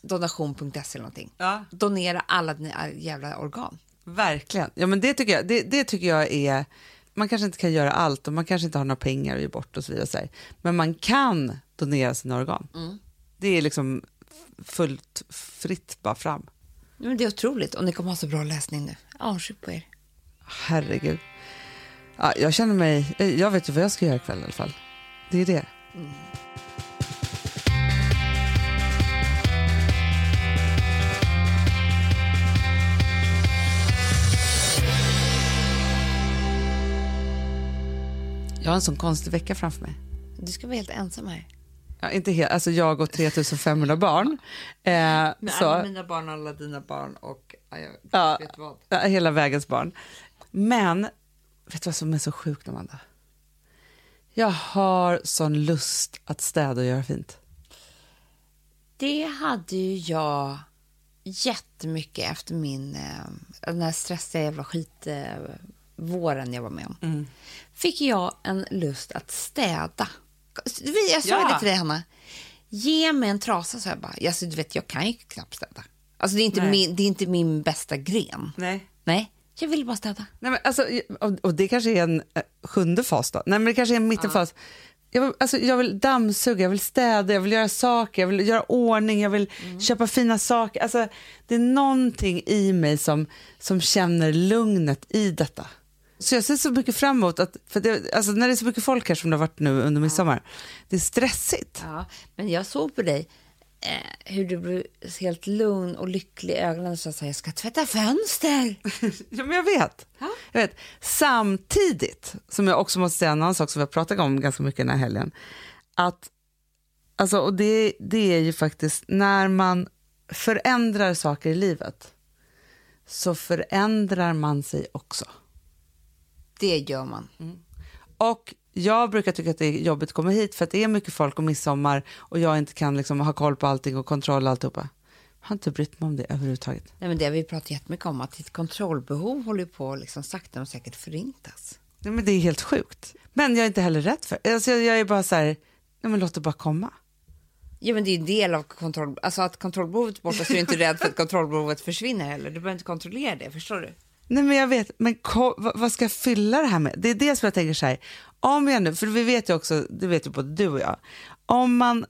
donation.se eller någonting. Ja. Donera alla dina jävla organ. Verkligen. Ja, men det, tycker jag, det, det tycker jag är... Man kanske inte kan göra allt och man kanske inte har några pengar att ge bort och så vidare. så. Men man kan donera sina organ. Det är liksom fullt fritt bara fram. Men det är otroligt och ni kommer ha så bra läsning nu. Avundsjuk på er. Herregud. Ja, jag känner mig... Jag vet ju vad jag ska göra ikväll i alla fall. Det är det. Jag har en sån konstig vecka framför mig. Du ska vara helt ensam här. Ja, inte helt, alltså jag och 3500 barn. Eh, Med så, alla mina barn, alla dina barn och ja, jag Ja. vet vad. hela vägens barn. Men, vet du vad som är så sjukt Amanda? Jag har sån lust att städa och göra fint. Det hade ju jag jättemycket efter min, eh, den här stressiga jävla skit, eh, våren jag var med om, Mm. fick jag en lust att städa. Jag sa Ja. det till dig, Hanna. Ge mig en trasa, så jag bara. Alltså, du vet, jag kan ju knappt städa. Alltså, det, är inte Nej. min, det är inte min bästa gren. Nej. Nej, jag vill bara städa. Nej, men alltså, och, det kanske är en eh, sjunde fas då. Nej, men det kanske är en mittenfas. Jag vill, alltså, jag vill dammsuga, jag vill städa, jag vill göra saker, jag vill göra ordning, jag vill köpa fina saker. Alltså, det är någonting i mig som, som känner lugnet i detta. Så jag ser så mycket fram emot att, för det, alltså, när det är så mycket folk här som det har varit nu under midsommar, det är stressigt. Ja, men jag såg på dig eh, hur du blev helt lugn och lycklig i ögonen och sa jag ska tvätta fönster. Ja, men jag vet. jag vet. Samtidigt som jag också måste säga en annan sak som vi har pratat om ganska mycket den här helgen. Att, alltså, och det, det är ju faktiskt när man förändrar saker i livet så förändrar man sig också. Det gör man. Och jag brukar tycka att det är jobbigt att komma hit för att det är mycket folk och midsommar och jag inte kan liksom ha koll på allting och kontroll och alltihopa. Jag har inte brytt mig om det överhuvudtaget. Nej, men det har vi pratat jättemycket om, att ditt kontrollbehov håller på liksom sakta men säkert förintas. Nej, men det är helt sjukt. Men jag är inte heller rädd för alltså, jag, jag är bara så här, nej, men låt det bara komma. Ja, men det är en del av kontroll... Alltså att kontrollbehovet är borta så är du inte rädd för att kontrollbehovet försvinner heller. Du behöver inte kontrollera det, förstår du? Nej men jag vet, men ko- vad, vad ska jag fylla det här med? Det är det som jag tänker så här, om jag nu, för vi vet ju också, det vet ju både du och jag, om man,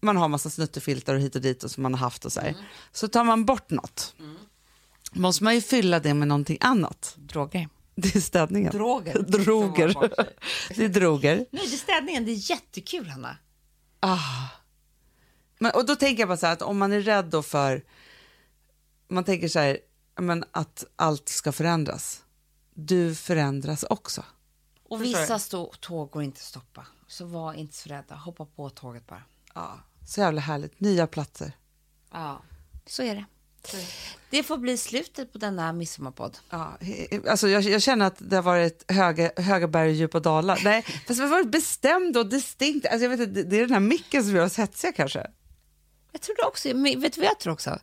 man har massa snuttefiltar och hit och dit och som man har haft och så här, så tar man bort något. Måste man ju fylla det med någonting annat. Droger. Det är städningen. Droger. Droger. det är droger. Nej, det är städningen. Det är jättekul, Hanna. Ah. Men, och då tänker jag bara så här att om man är rädd då för, man tänker så här, men att allt ska förändras. Du förändras också. Och vissa stå, tåg går inte att stoppa. Så var inte så rädda. Hoppa på tåget bara. Ja, så jävla härligt. Nya platser. Ja, så är det. Det får bli slutet på denna midsommarpodd. Ja, alltså jag, jag känner att det har varit höga, höga berg och djupa dalar. Nej, fast det har varit bestämd och distinkt. Alltså jag vet, inte, det det är den här micken som gör oss hetsiga kanske. Jag tror också, men vet du vad jag tror också?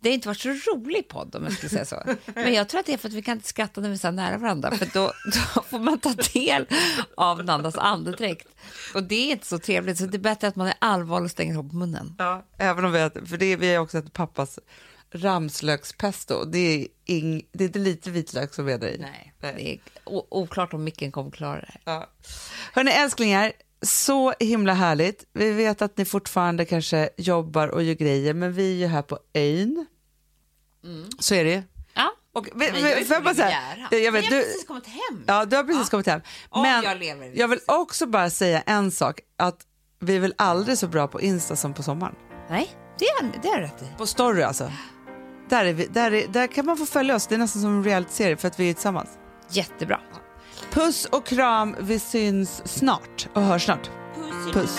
Det har inte varit så rolig podd om jag skulle säga så. Men jag tror att det är för att vi kan inte skratta när vi är så nära varandra. För då, då får man ta del av Nandas andedräkt. Och det är inte så trevligt, så det är bättre att man är allvarlig och stänger ihop munnen. Ja, även om vi har, för det, vi har också ätit pappas ramslökspesto. Det är, ing, det är inte lite vitlök som är där i. Nej, det är oklart om micken kommer klara det här. Ja. Hörni älsklingar, så himla härligt. Vi vet att ni fortfarande kanske jobbar och gör grejer, men vi är ju här på ön. Så är det ju. Ja, Och, men jag är får jag bara säga, jag vet, Men jag har precis kommit hem. Ja, du har precis kommit hem. Men jag lever. jag vill också bara säga en sak, att vi är väl aldrig så bra på Insta som på sommaren. Nej, det har det du rätt i. På story alltså. Där, är vi, där, är, där kan man få följa oss, det är nästan som en realityserie för att vi är tillsammans. Jättebra. Puss och kram, vi syns snart och hörs snart. Puss.